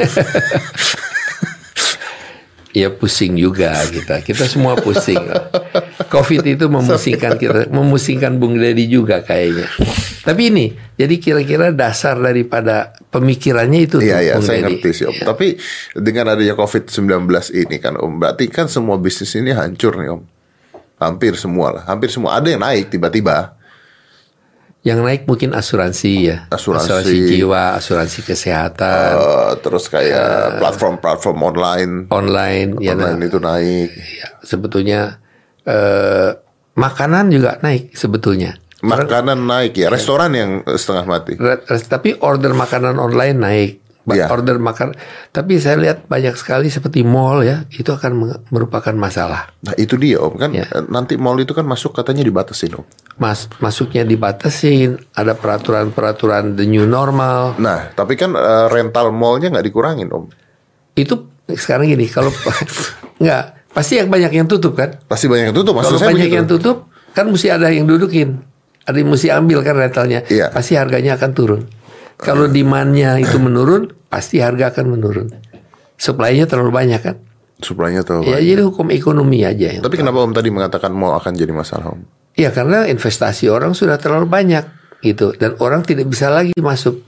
ya pusing juga kita. Kita semua pusing. Covid itu memusingkan kita, memusingkan Bung Deddy juga kayaknya. Tapi ini, jadi kira-kira dasar daripada pemikirannya itu Iya iya saya ngerti sih Om. Tapi dengan adanya COVID-19 ini kan Om, berarti kan semua bisnis ini hancur nih Om. Hampir semua lah, hampir semua. Ada yang naik tiba-tiba. Yang naik mungkin asuransi ya, Asuransi. jiwa, asuransi kesehatan, Eh, terus kayak platform-platform online, online, ya nah, online itu naik. ya, sebetulnya eh, makanan juga naik sebetulnya. Makanan naik ya, restoran yang setengah mati. Tapi order makanan online naik. Iya. Order makan, tapi saya lihat banyak sekali seperti mall ya, itu akan merupakan masalah. Nah itu dia Om kan Ya. eh, nanti mall itu kan masuk katanya dibatasin Om. Mas masuknya dibatasin, ada peraturan-peraturan the new normal. Nah tapi kan eh, rental mallnya nggak dikurangin Om. Itu sekarang gini, kalau nggak pasti yang banyak yang tutup kan? Pasti banyak yang tutup. Kalau banyak begitu. yang tutup, kan mesti ada yang dudukin. Ada yang mesti ambil kan rentalnya. Iya. Pasti harganya akan turun. Kalau demandnya itu menurun, pasti harga akan menurun. Supply-nya terlalu banyak kan. Suplainya tuh. Ya jadi hukum ekonomi aja. Yang Tapi kenapa Om tadi mengatakan mall akan jadi masalah Om? Ya karena investasi orang sudah terlalu banyak gitu dan orang tidak bisa lagi masuk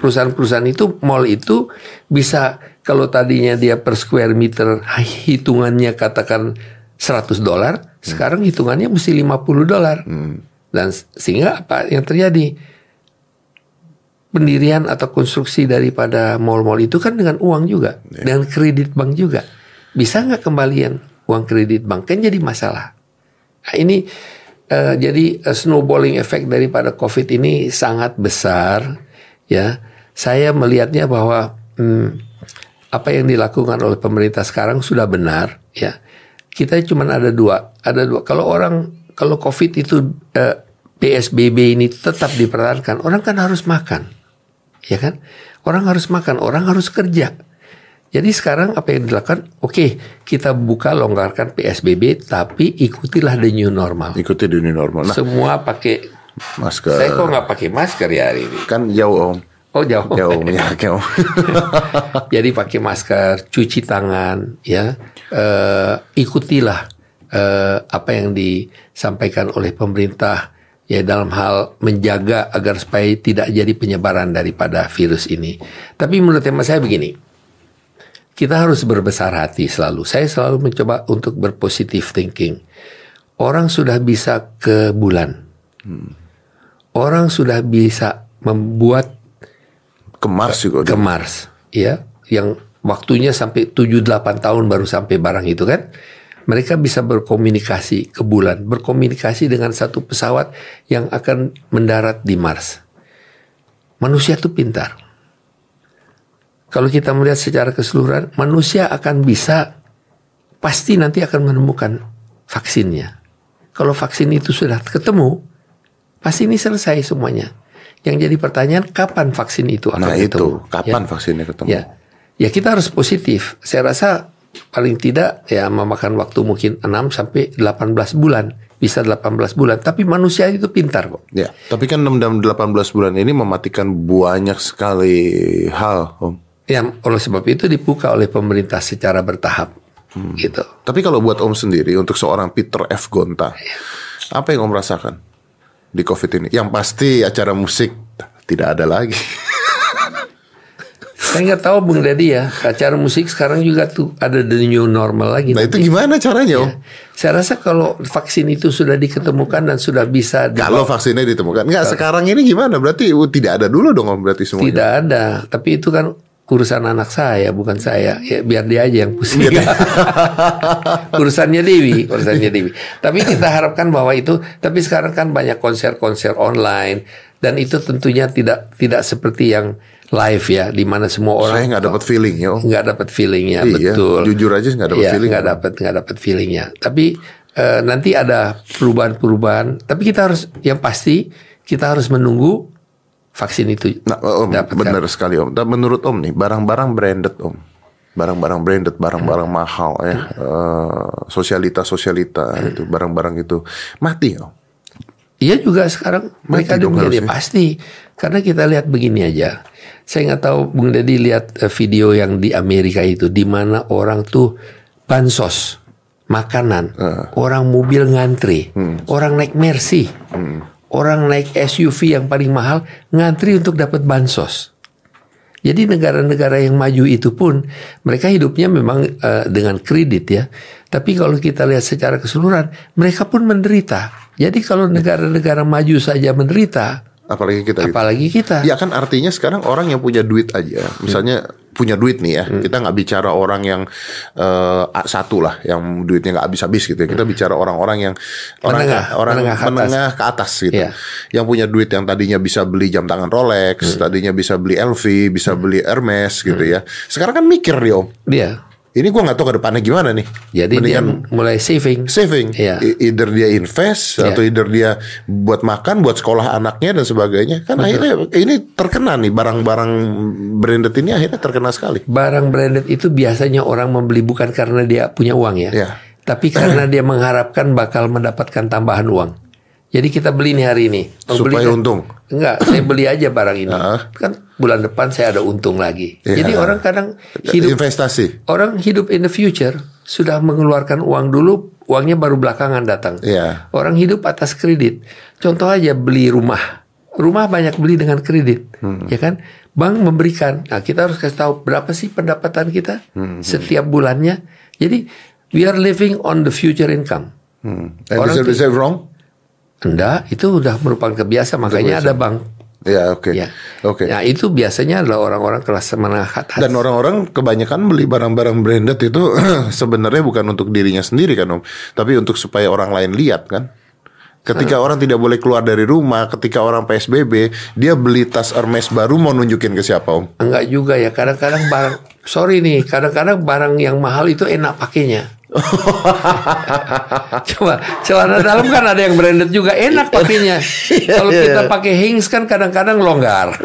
perusahaan-perusahaan itu mall itu bisa kalau tadinya dia per square meter hitungannya katakan 100 dolar, sekarang hitungannya mesti 50 dolar. Dan sehingga apa yang terjadi? Pendirian atau konstruksi daripada mall-mall itu kan dengan uang juga, dengan kredit bank juga. Bisa nggak kembalian uang kredit bank? Kan jadi masalah. Nah, ini eh, jadi eh, snowballing effect daripada COVID ini sangat besar. Ya, saya melihatnya bahwa hmm, apa yang dilakukan oleh pemerintah sekarang sudah benar. Ya, kita cuma ada dua, ada dua. Kalau orang kalau COVID itu eh, PSBB ini tetap dipertahankan, orang kan harus makan, ya kan? Orang harus makan, orang harus kerja. Jadi sekarang apa yang dilakukan? Oke, kita buka longgarkan PSBB, tapi ikutilah the new normal. Ikuti dunia normal. Nah, Semua pakai. masker. Saya kok nggak pakai masker ya hari ini? Kan jauh om. Oh jauh. Jauh menyakit om. Jadi pakai masker, cuci tangan, ya. Eh, ikutilah eh, apa yang disampaikan oleh pemerintah ya dalam hal menjaga agar supaya tidak jadi penyebaran daripada virus ini. Tapi menurut tema saya begini, kita harus berbesar hati selalu. Saya selalu mencoba untuk berpositif thinking. Orang sudah bisa ke bulan. Orang sudah bisa membuat Ke Mars juga. ke Mars, ya, yang waktunya sampai 7-8 tahun baru sampai barang itu kan. Mereka bisa berkomunikasi ke bulan, berkomunikasi dengan satu pesawat yang akan mendarat di Mars. Manusia itu pintar. Kalau kita melihat secara keseluruhan, manusia akan bisa pasti nanti akan menemukan vaksinnya. Kalau vaksin itu sudah ketemu, pasti ini selesai semuanya. Yang jadi pertanyaan kapan vaksin itu akan Nah ketemu? itu kapan Ya. vaksinnya ketemu? Ya, ya kita harus positif. Saya rasa paling tidak ya memakan waktu mungkin 6 sampai 18 bulan, bisa 18 bulan. Tapi manusia itu pintar kok. Ya, tapi kan 6 dan 18 bulan ini mematikan banyak sekali hal, Om. Ya, oleh sebab itu dibuka oleh pemerintah secara bertahap, Hmm. gitu. Tapi kalau buat Om sendiri, untuk seorang Peter F. Gonta, apa yang Om rasakan di COVID ini? Yang pasti acara musik tidak ada lagi. Saya nggak tahu Bung Dedi ya, acara musik sekarang juga tuh ada the new normal lagi. Nah itu gimana caranya, Om? Saya rasa kalau vaksin itu sudah diketemukan dan sudah bisa Kalau vaksinnya ditemukan, nggak sekarang ini gimana? Berarti uh, tidak ada dulu dong. Berarti semuanya. Tidak ada, tapi itu kan urusan anak saya, bukan saya. Ya biar dia aja yang pusing. urusannya Dewi, urusannya Dewi. Tapi kita harapkan bahwa itu, tapi sekarang kan banyak konser-konser online dan itu tentunya tidak tidak seperti yang live ya, di mana semua Saya orang nggak dapat feeling ya, nggak dapat feelingnya, Iya, betul. jujur aja nggak dapat Iya, feeling. nggak dapat nggak dapat feelingnya. Tapi eh, nanti ada perubahan-perubahan. Tapi kita harus yang pasti kita harus menunggu vaksin itu Nah, Om, dapatkan. benar sekali Om. Dan menurut Om nih, barang-barang branded Om, barang-barang branded, barang-barang Hmm. mahal ya, Eh, sosialita-sosialita itu, barang-barang itu mati Om. Iya juga sekarang mereka dong harusnya. pasti. Karena kita lihat begini aja. Saya nggak tahu Bung Deddy lihat eh, video yang di Amerika itu di mana orang tuh bansos makanan, orang mobil ngantri, orang naik Mercy, orang naik SUV yang paling mahal ngantri untuk dapat bansos. Jadi negara-negara yang maju itu pun mereka hidupnya memang eh, dengan kredit ya. Tapi kalau kita lihat secara keseluruhan, mereka pun menderita. Jadi kalau negara-negara maju saja menderita, Apalagi kita gitu. apalagi kita. Ya kan artinya sekarang orang yang punya duit aja, misalnya punya duit nih ya, Hmm. kita nggak bicara orang yang A satu lah, yang duitnya nggak habis-habis gitu ya. Kita bicara orang-orang yang orang Hmm. Menengah, orang menengah ke atas. ke atas gitu, Iya. yang punya duit yang tadinya bisa beli jam tangan Rolex, Hmm. tadinya bisa beli LV, bisa beli Hermes gitu ya. Sekarang kan mikir dia om, Dia. Ini gua nggak tahu ke depannya gimana nih. Jadi Mendingan dia mulai saving. saving. E- either dia invest Iya. atau either dia buat makan, buat sekolah anaknya dan sebagainya. Kan akhirnya ini terkena nih barang-barang branded ini akhirnya terkena sekali. Barang branded itu biasanya orang membeli bukan karena dia punya uang ya. Iya. Tapi karena dia mengharapkan bakal mendapatkan tambahan uang. Jadi kita beli nih hari ini. Supaya Membeli- untung. Enggak, saya beli aja barang ini. Kan bulan depan saya ada untung lagi. Iya. Jadi orang kadang hidup Investasi. orang hidup in the future sudah mengeluarkan uang dulu, uangnya baru belakangan datang. Iya. Orang hidup atas kredit. Contoh aja beli rumah. Rumah banyak beli dengan kredit, Hmm. ya kan? Bank memberikan. Nah, kita harus kasih tahu berapa sih pendapatan kita Hmm. setiap bulannya. Jadi we are living on the future income. Hmm. And Orang is, it, is it wrong? Enggak, itu udah merupakan kebiasaan. Makanya ada bank. Ya oke. Ya. Oke. Nah, itu biasanya adalah orang-orang kelas menengah ke atas. Dan orang-orang kebanyakan beli barang-barang branded itu sebenarnya bukan untuk dirinya sendiri kan om, tapi untuk supaya orang lain lihat kan. Ketika Hmm. orang tidak boleh keluar dari rumah, ketika orang PSBB, dia beli tas Hermes baru mau nunjukin ke siapa om? Enggak juga ya. Kadang-kadang barang sorry nih, kadang-kadang barang yang mahal itu enak pakainya. Coba celana dalam kan ada yang branded juga enak pakainya. Kalau Iya, kita iya. pakai Hings kan kadang-kadang longgar.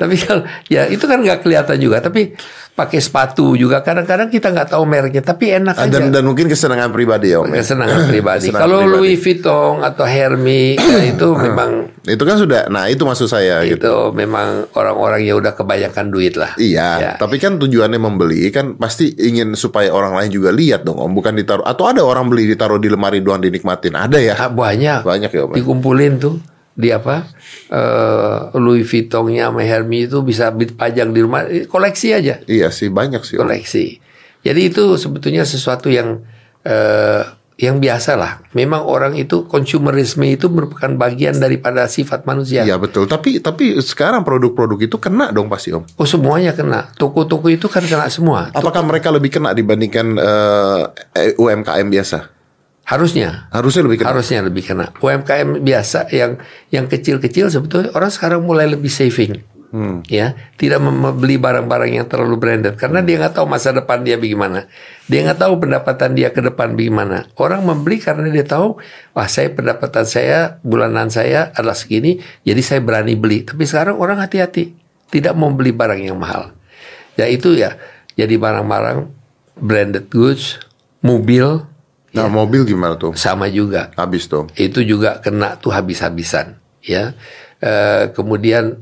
Tapi kalau ya itu kan nggak kelihatan juga. Tapi pakai sepatu juga kadang-kadang kita nggak tahu mereknya tapi enak Ah, aja. Dan, dan mungkin kesenangan pribadi ya Om. ya? kesenangan pribadi. Kesenangan Kalau pribadi. Louis Vuitton atau Hermes ya itu memang Itu kan sudah, nah itu maksud saya gitu. itu memang orang-orang yang udah kebanyakan duit lah. Iya, Ya. tapi kan tujuannya membeli kan pasti ingin supaya orang lain juga lihat dong Om, bukan ditaruh atau ada orang beli ditaruh di lemari doang dinikmatin. Ada ya? Ah, banyak. Banyak ya Om. ya? Dikumpulin tuh di apa eh, Louis Vuittonnya sama Hermes itu bisa dipajang di rumah Eh, koleksi aja Iya sih banyak sih koleksi. Jadi itu sebetulnya sesuatu yang eh, yang biasa lah. Memang orang itu konsumerisme itu merupakan bagian daripada sifat manusia. Iya betul, tapi tapi sekarang produk-produk itu kena dong pasti Om. Oh semuanya kena. Toko-toko itu kan kena semua. Apakah mereka lebih kena dibandingkan eh, UMKM biasa? Harusnya. Harusnya lebih kena. Harusnya lebih kena. UMKM biasa yang yang kecil-kecil sebetulnya orang sekarang mulai lebih saving. Hmm. Ya, tidak membeli barang-barang yang terlalu branded karena dia nggak tahu masa depan dia bagaimana. Dia nggak tahu pendapatan dia ke depan bagaimana. Orang membeli karena dia tahu, wah saya pendapatan saya bulanan saya adalah segini, jadi saya berani beli. Tapi sekarang orang hati-hati, tidak mau beli barang yang mahal. Ya itu ya, jadi barang-barang branded goods, mobil Nah mobil gimana tuh? sama juga Habis tuh. itu juga kena tuh habis-habisan ya Eh, kemudian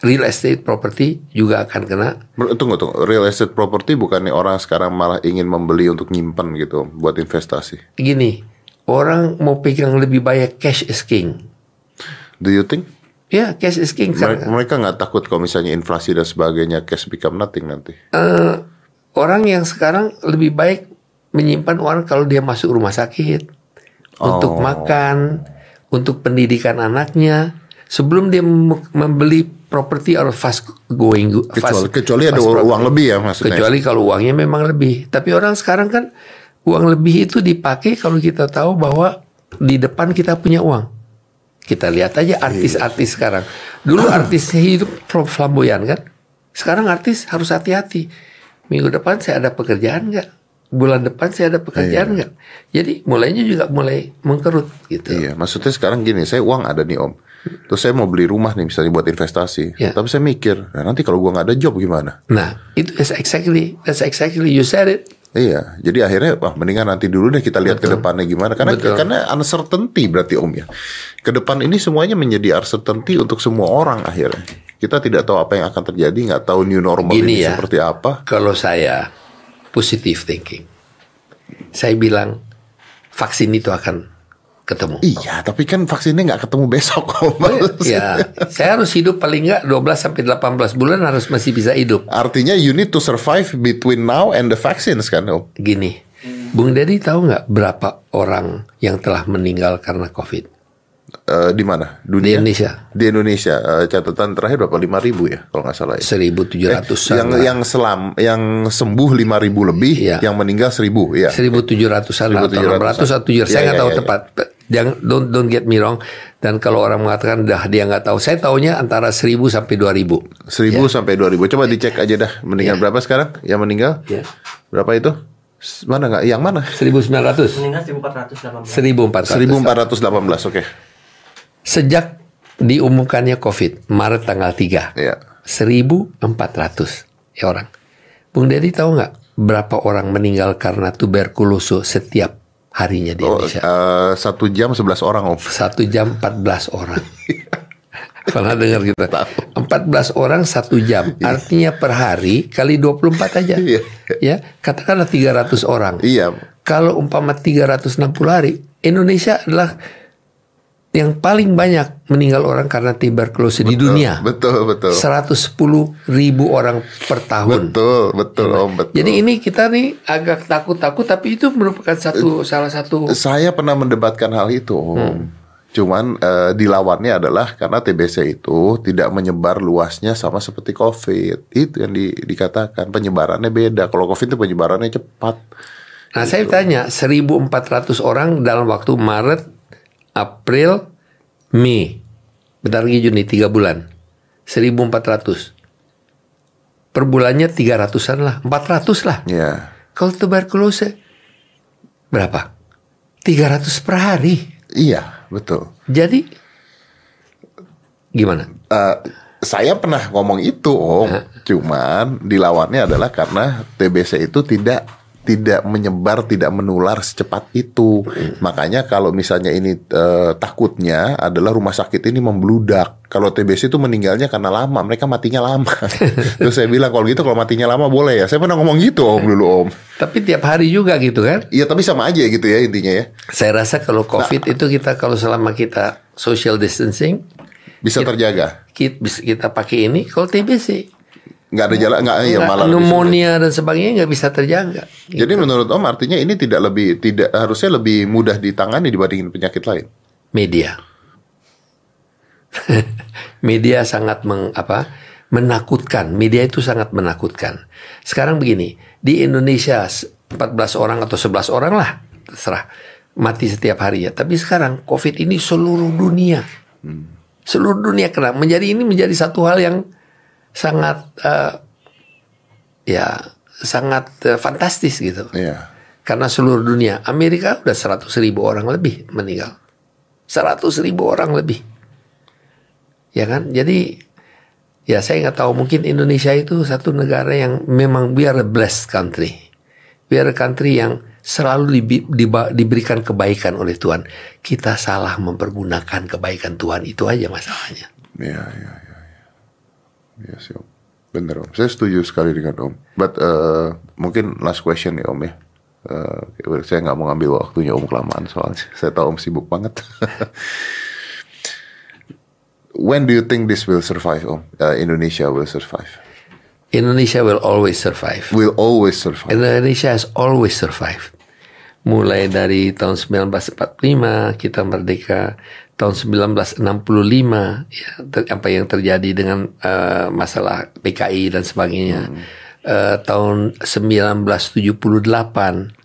real estate property juga akan kena Tunggu tunggu, real estate property bukannya orang sekarang malah ingin membeli untuk nyimpen gitu buat investasi. gini orang mau pegang lebih banyak cash is king Do you think? ya cash is king Mereka, mereka nggak takut kalau misalnya inflasi dan sebagainya cash become nothing nanti. Eh, orang yang sekarang lebih baik menyimpan uang kalau dia masuk rumah sakit untuk Oh. makan untuk pendidikan anaknya sebelum dia mem- membeli property or fast going Kecuali, fast- kecuali ada fast uang lebih ya maksudnya. Kecuali kalau uangnya memang lebih. Tapi orang sekarang kan uang lebih itu dipakai kalau kita tahu bahwa di depan kita punya uang. Kita lihat aja artis-artis sekarang. Dulu artis hidup flamboyan kan. Sekarang artis harus hati-hati. Minggu depan saya ada pekerjaan nggak? Bulan depan saya ada pekerjaan nggak? Jadi mulainya juga mulai mengkerut gitu. Iya, maksudnya sekarang gini, saya uang ada nih om. Terus saya mau beli rumah nih misalnya buat investasi. Iya. Tapi saya mikir, nah, nanti kalau gua nggak ada job gimana? Nah, itu is exactly that's exactly you said it. Iya, jadi akhirnya wah mendingan nanti dulu deh kita lihat ke depannya gimana. Karena Betul. karena uncertainty berarti om ya. Ke depan ini semuanya menjadi uncertainty untuk semua orang akhirnya. Kita tidak tahu apa yang akan terjadi, nggak tahu new normal Gini ini ya. seperti apa. Kalau saya positive thinking, saya bilang vaksin itu akan ketemu. Iya, tapi kan vaksinnya nggak ketemu besok om. ya, saya harus hidup paling nggak 12 sampai 18 bulan harus masih bisa hidup. Artinya you need to survive between now and the vaccines kan om. Gini, Bung Dedi tahu nggak berapa orang yang telah meninggal karena COVID Eh, di mana? di Dunia? Indonesia? Di Indonesia eh, catatan terakhir berapa? Lima ribu ya kalau nggak salah ya. 1.700 yang yang selam yang sembuh lima ribu lebih, Iya. yang meninggal seribu ya. 1700-an atau 1700-an. 600 atau 700 saya Iya, nggak iya, tahu iya, tepat jangan don't don't get me wrong dan kalau orang mengatakan dah dia nggak tahu saya taunya antara 1000 sampai 2000 Seribu sampai dua ribu. Coba dicek aja dah. Meninggal Iya. berapa sekarang? Yang meninggal? ya Berapa itu? Mana nggak? Yang mana? 1900 Meninggal 1418. 1400 Seribu empat ratus delapan belas. Oke. Sejak diumumkannya COVID Maret tanggal 3 Iya. 1400 ya orang. Bung Dedi tahu nggak berapa orang meninggal karena tuberkulosis setiap harinya di Oh, Indonesia? eh, satu jam sebelas orang om. satu jam 14 orang. Pernah dengar kita 14 orang satu jam. Artinya per hari kali 24 aja. Iya. ya katakanlah 300 orang. Iya. kalau umpama 360 hari Indonesia adalah yang paling banyak meninggal orang karena tuberkulosis di dunia Betul betul. 110 ribu orang per tahun Betul betul om betul. jadi ini kita nih agak takut-takut tapi itu merupakan satu salah satu Saya pernah mendebatkan hal itu. Om. Hmm. Cuman eh, dilawannya adalah karena TBC itu tidak menyebar luasnya sama seperti COVID. Itu yang di- dikatakan penyebarannya beda. Kalau COVID itu penyebarannya cepat. Nah saya tanya 1.400 orang dalam waktu Maret, April, Mei. Bentar lagi Juni, 3 bulan. 1.400. Per bulannya 300-an lah, 400 lah. Ya. Kalau tuberkulosis berapa? 300 per hari. Iya, betul. Jadi gimana? Eh, saya pernah ngomong itu om, cuman dilawannya adalah karena TBC itu tidak tidak menyebar, tidak menular secepat itu. Makanya kalau misalnya ini eh, takutnya adalah rumah sakit ini membludak. Kalau TBC itu meninggalnya karena lama, mereka matinya lama. Terus saya bilang kalau gitu kalau matinya lama boleh ya. Saya pernah ngomong gitu om dulu om. Tapi tiap hari juga gitu kan. Iya tapi sama aja gitu ya intinya ya. Saya rasa kalau COVID itu kita kalau selama kita social distancing Bisa terjaga. kita, kita pakai ini. Kalau TBC Nggak ada jalan, nggak ya malah. pneumonia dan sebagainya nggak bisa terjaga. Jadi menurut Om artinya ini tidak lebih tidak harusnya lebih mudah ditangani dibandingin penyakit lain. media. media sangat meng, apa, menakutkan. Media itu sangat menakutkan. Sekarang begini, di Indonesia 14 orang atau 11 orang lah, terserah mati setiap hari ya. Tapi sekarang COVID ini seluruh dunia, seluruh dunia kena. Menjadi ini menjadi satu hal yang sangat eh, ya sangat eh, fantastis gitu. Iya. Karena seluruh dunia, Amerika udah 100 ribu orang lebih meninggal. 100 ribu orang lebih. Ya kan? Jadi, ya saya nggak tahu mungkin Indonesia itu satu negara yang memang we are a blessed country. We are a country yang selalu dibi- diba- diberikan kebaikan oleh Tuhan. Kita salah mempergunakan kebaikan Tuhan itu aja masalahnya. Iya, iya, iya. Sih Om. Bener Om. Saya setuju sekali dengan Om. But uh, mungkin last question nih Om ya. Uh, saya nggak mau ngambil waktunya Om kelamaan soalnya. Saya tahu Om sibuk banget. When do you think this will survive Om? Uh, Indonesia will survive. Indonesia will always survive. Will always survive. Indonesia has always survived. Mulai dari tahun 1945 kita merdeka, tahun 1965 ya ter- apa yang terjadi dengan eh, masalah PKI dan sebagainya. Eh, tahun 1978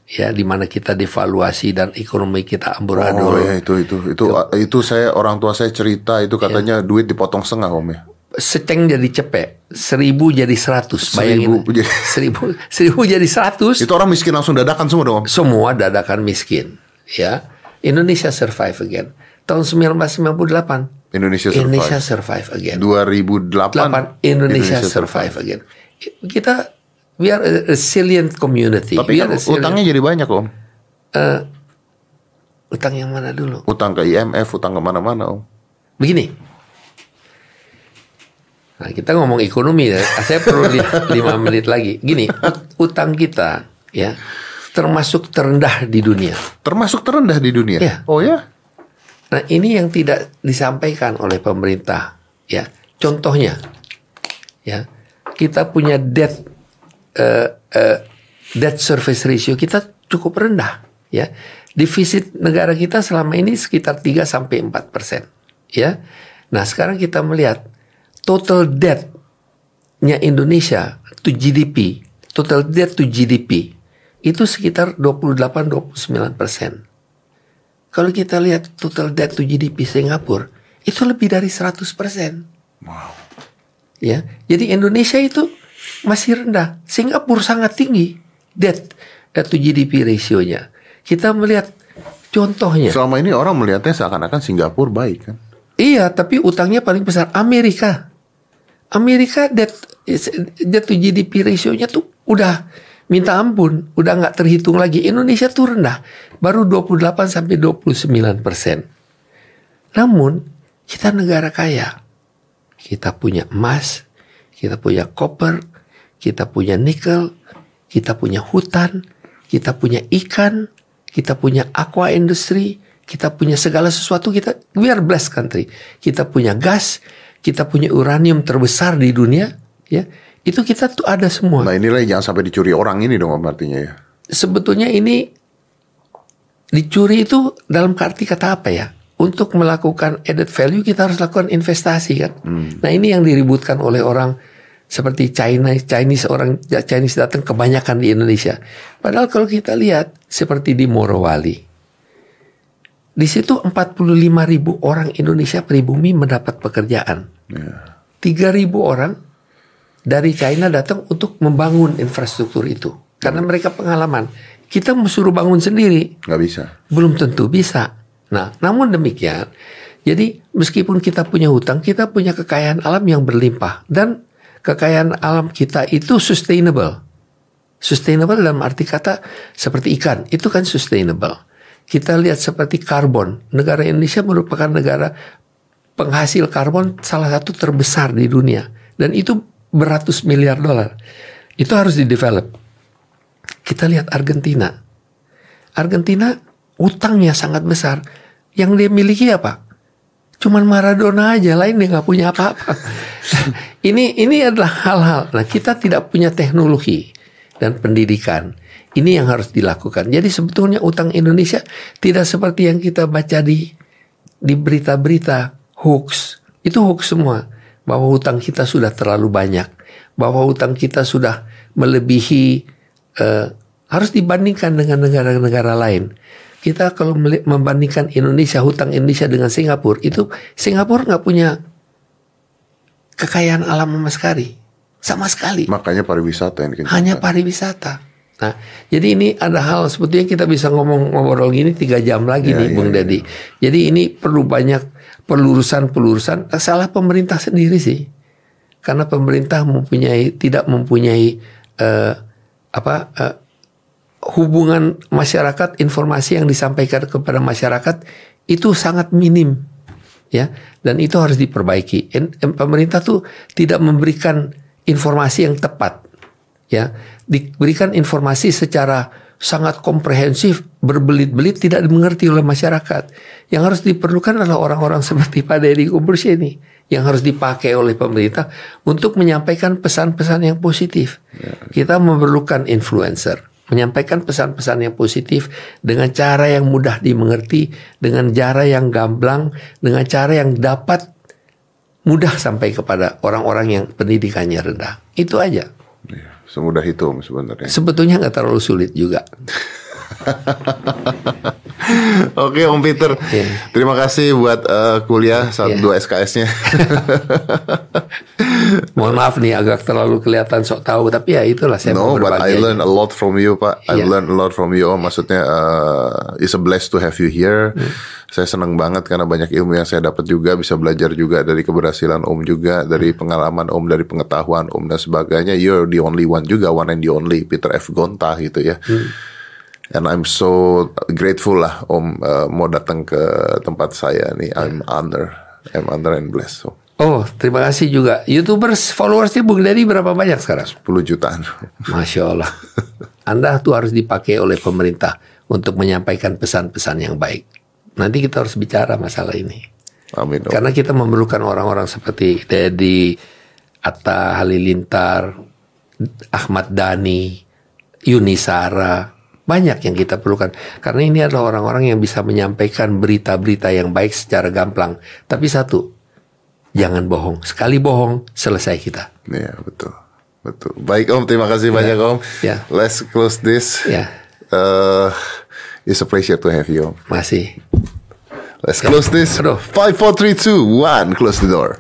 ya di mana kita devaluasi dan ekonomi kita amburadul. Oh ya itu itu itu itu saya orang tua saya cerita itu katanya duit dipotong setengah Om ya. Seceng jadi cepet, seribu jadi seratus. Bayangin, Seribu jadi- seribu, seribu jadi seratus. Itu orang miskin langsung dadakan semua dong Om. semua dadakan miskin ya Indonesia survive again tahun 1998 Indonesia survive. Indonesia survive again 2008 8 Indonesia, survive again kita we are a resilient community Tapi we kan resilient. utangnya jadi banyak Om. Eh, utang yang mana dulu Utang ke IMF, utang ke mana-mana Om. begini nah kita ngomong ekonomi ya saya perlu li- lima menit lagi gini ut- utang kita ya termasuk terendah di dunia Termasuk terendah di dunia. Iya. Oh ya? Nah ini yang tidak disampaikan oleh pemerintah, ya. Contohnya, ya kita punya debt eh, eh, debt service ratio kita cukup rendah, ya. Defisit negara kita selama ini sekitar 3 sampai 4 persen, ya. Nah sekarang kita melihat total debt-nya Indonesia to GDP, total debt to GDP itu sekitar 28-29 persen. Kalau kita lihat total debt to GDP Singapura itu lebih dari 100%. Wow. Ya. Jadi Indonesia itu masih rendah. Singapura sangat tinggi debt debt to GDP rasionya. Kita melihat contohnya. Selama ini orang melihatnya seakan-akan Singapura baik kan. Iya, tapi utangnya paling besar Amerika. Amerika debt debt to GDP rasionya tuh udah minta ampun, udah nggak terhitung lagi. Indonesia tuh rendah, baru 28 sampai 29 persen. Namun kita negara kaya, kita punya emas, kita punya koper, kita punya nikel, kita punya hutan, kita punya ikan, kita punya aqua industry, kita punya segala sesuatu kita we are blessed country. Kita punya gas, kita punya uranium terbesar di dunia, ya. Itu kita tuh ada semua. Nah inilah yang jangan sampai dicuri orang ini dong artinya ya. Sebetulnya ini dicuri itu dalam arti kata apa ya? Untuk melakukan added value kita harus lakukan investasi kan. Nah ini yang diributkan oleh orang seperti China, Chinese orang Chinese datang kebanyakan di Indonesia. Padahal kalau kita lihat seperti di Morowali, di situ 45 ribu orang Indonesia pribumi mendapat pekerjaan. Ya. 3 ribu orang dari China datang untuk membangun infrastruktur itu karena mereka pengalaman. Kita mau suruh bangun sendiri Nggak bisa. belum tentu bisa. Nah, namun demikian, Jadi meskipun kita punya hutang, kita punya kekayaan alam yang berlimpah dan kekayaan alam kita itu sustainable. Sustainable dalam arti kata seperti ikan, itu kan sustainable. Kita lihat seperti karbon. Negara Indonesia merupakan negara penghasil karbon salah satu terbesar di dunia dan itu beratus miliar dolar. Itu harus didevelop. Kita lihat Argentina. Argentina utangnya sangat besar. Yang dia miliki apa? Cuman Maradona aja, lain dia nggak punya apa-apa. ini ini adalah hal-hal. Nah kita tidak punya teknologi dan pendidikan. Ini yang harus dilakukan. Jadi sebetulnya utang Indonesia tidak seperti yang kita baca di di berita-berita hoax. Itu hoax semua. Bahwa utang kita sudah terlalu banyak. Bahwa utang kita sudah melebihi uh, harus dibandingkan dengan negara-negara lain. Kita kalau membandingkan Indonesia hutang Indonesia dengan Singapura itu Singapura nggak punya kekayaan alam sama sekali sama sekali. Makanya pariwisata yang dikencangkan. Hanya pariwisata. Nah, jadi ini ada hal sebetulnya kita bisa ngomong ngobrol gini tiga jam lagi ya, nih, ya, Bung ya. Dedi. Jadi ini perlu banyak pelurusan-pelurusan. Salah pemerintah sendiri sih, karena pemerintah mempunyai tidak mempunyai uh, apa uh, hubungan masyarakat, informasi yang disampaikan kepada masyarakat itu sangat minim, ya, dan itu harus diperbaiki. Pemerintah tuh tidak memberikan informasi yang tepat ya diberikan informasi secara sangat komprehensif berbelit-belit tidak dimengerti oleh masyarakat yang harus diperlukan adalah orang-orang seperti Pak Deddy Kumbers ini yang harus dipakai oleh pemerintah untuk menyampaikan pesan-pesan yang positif ya. kita memerlukan influencer menyampaikan pesan-pesan yang positif dengan cara yang mudah dimengerti dengan cara yang gamblang dengan cara yang dapat mudah sampai kepada orang-orang yang pendidikannya rendah. Itu aja. Semudah itu sebenarnya. Sebetulnya nggak terlalu sulit juga. Oke Om Peter, yeah. terima kasih buat uh, kuliah saat yeah. dua SKS-nya. Mohon maaf nih agak terlalu kelihatan sok tahu, tapi ya itulah saya no, but I learn a lot from you Pak. I yeah. learn a lot from you. Maksudnya uh, it's a blessed to have you here. Hmm. Saya senang banget karena banyak ilmu yang saya dapat juga, bisa belajar juga dari keberhasilan Om juga, dari hmm. pengalaman Om, dari pengetahuan Om dan sebagainya. You're the only one juga, one and the only Peter F. Gonta gitu ya. Hmm And I'm so grateful lah Om uh, mau datang ke tempat saya nih. I'm honor, I'm honor and blessed. So. Oh, terima kasih juga. YouTubers followersnya Bung Dedi berapa banyak sekarang? 10 jutaan. Masya Allah. Anda tuh harus dipakai oleh pemerintah untuk menyampaikan pesan-pesan yang baik. Nanti kita harus bicara masalah ini. Amin. Om. Karena kita memerlukan orang-orang seperti Dedi, Atta Halilintar, Ahmad Dhani, Yunisara, banyak yang kita perlukan. Karena ini adalah orang-orang yang bisa menyampaikan berita-berita yang baik secara gamblang. Tapi satu, jangan bohong. Sekali bohong, selesai kita. Iya, betul. Betul. Baik Om, terima kasih ya. banyak Om. Ya. Let's close this. Ya. Uh, it's a pleasure to have you Om. Masih. Let's close this. Aduh. 5, 4, 3, 2, 1. Close the door.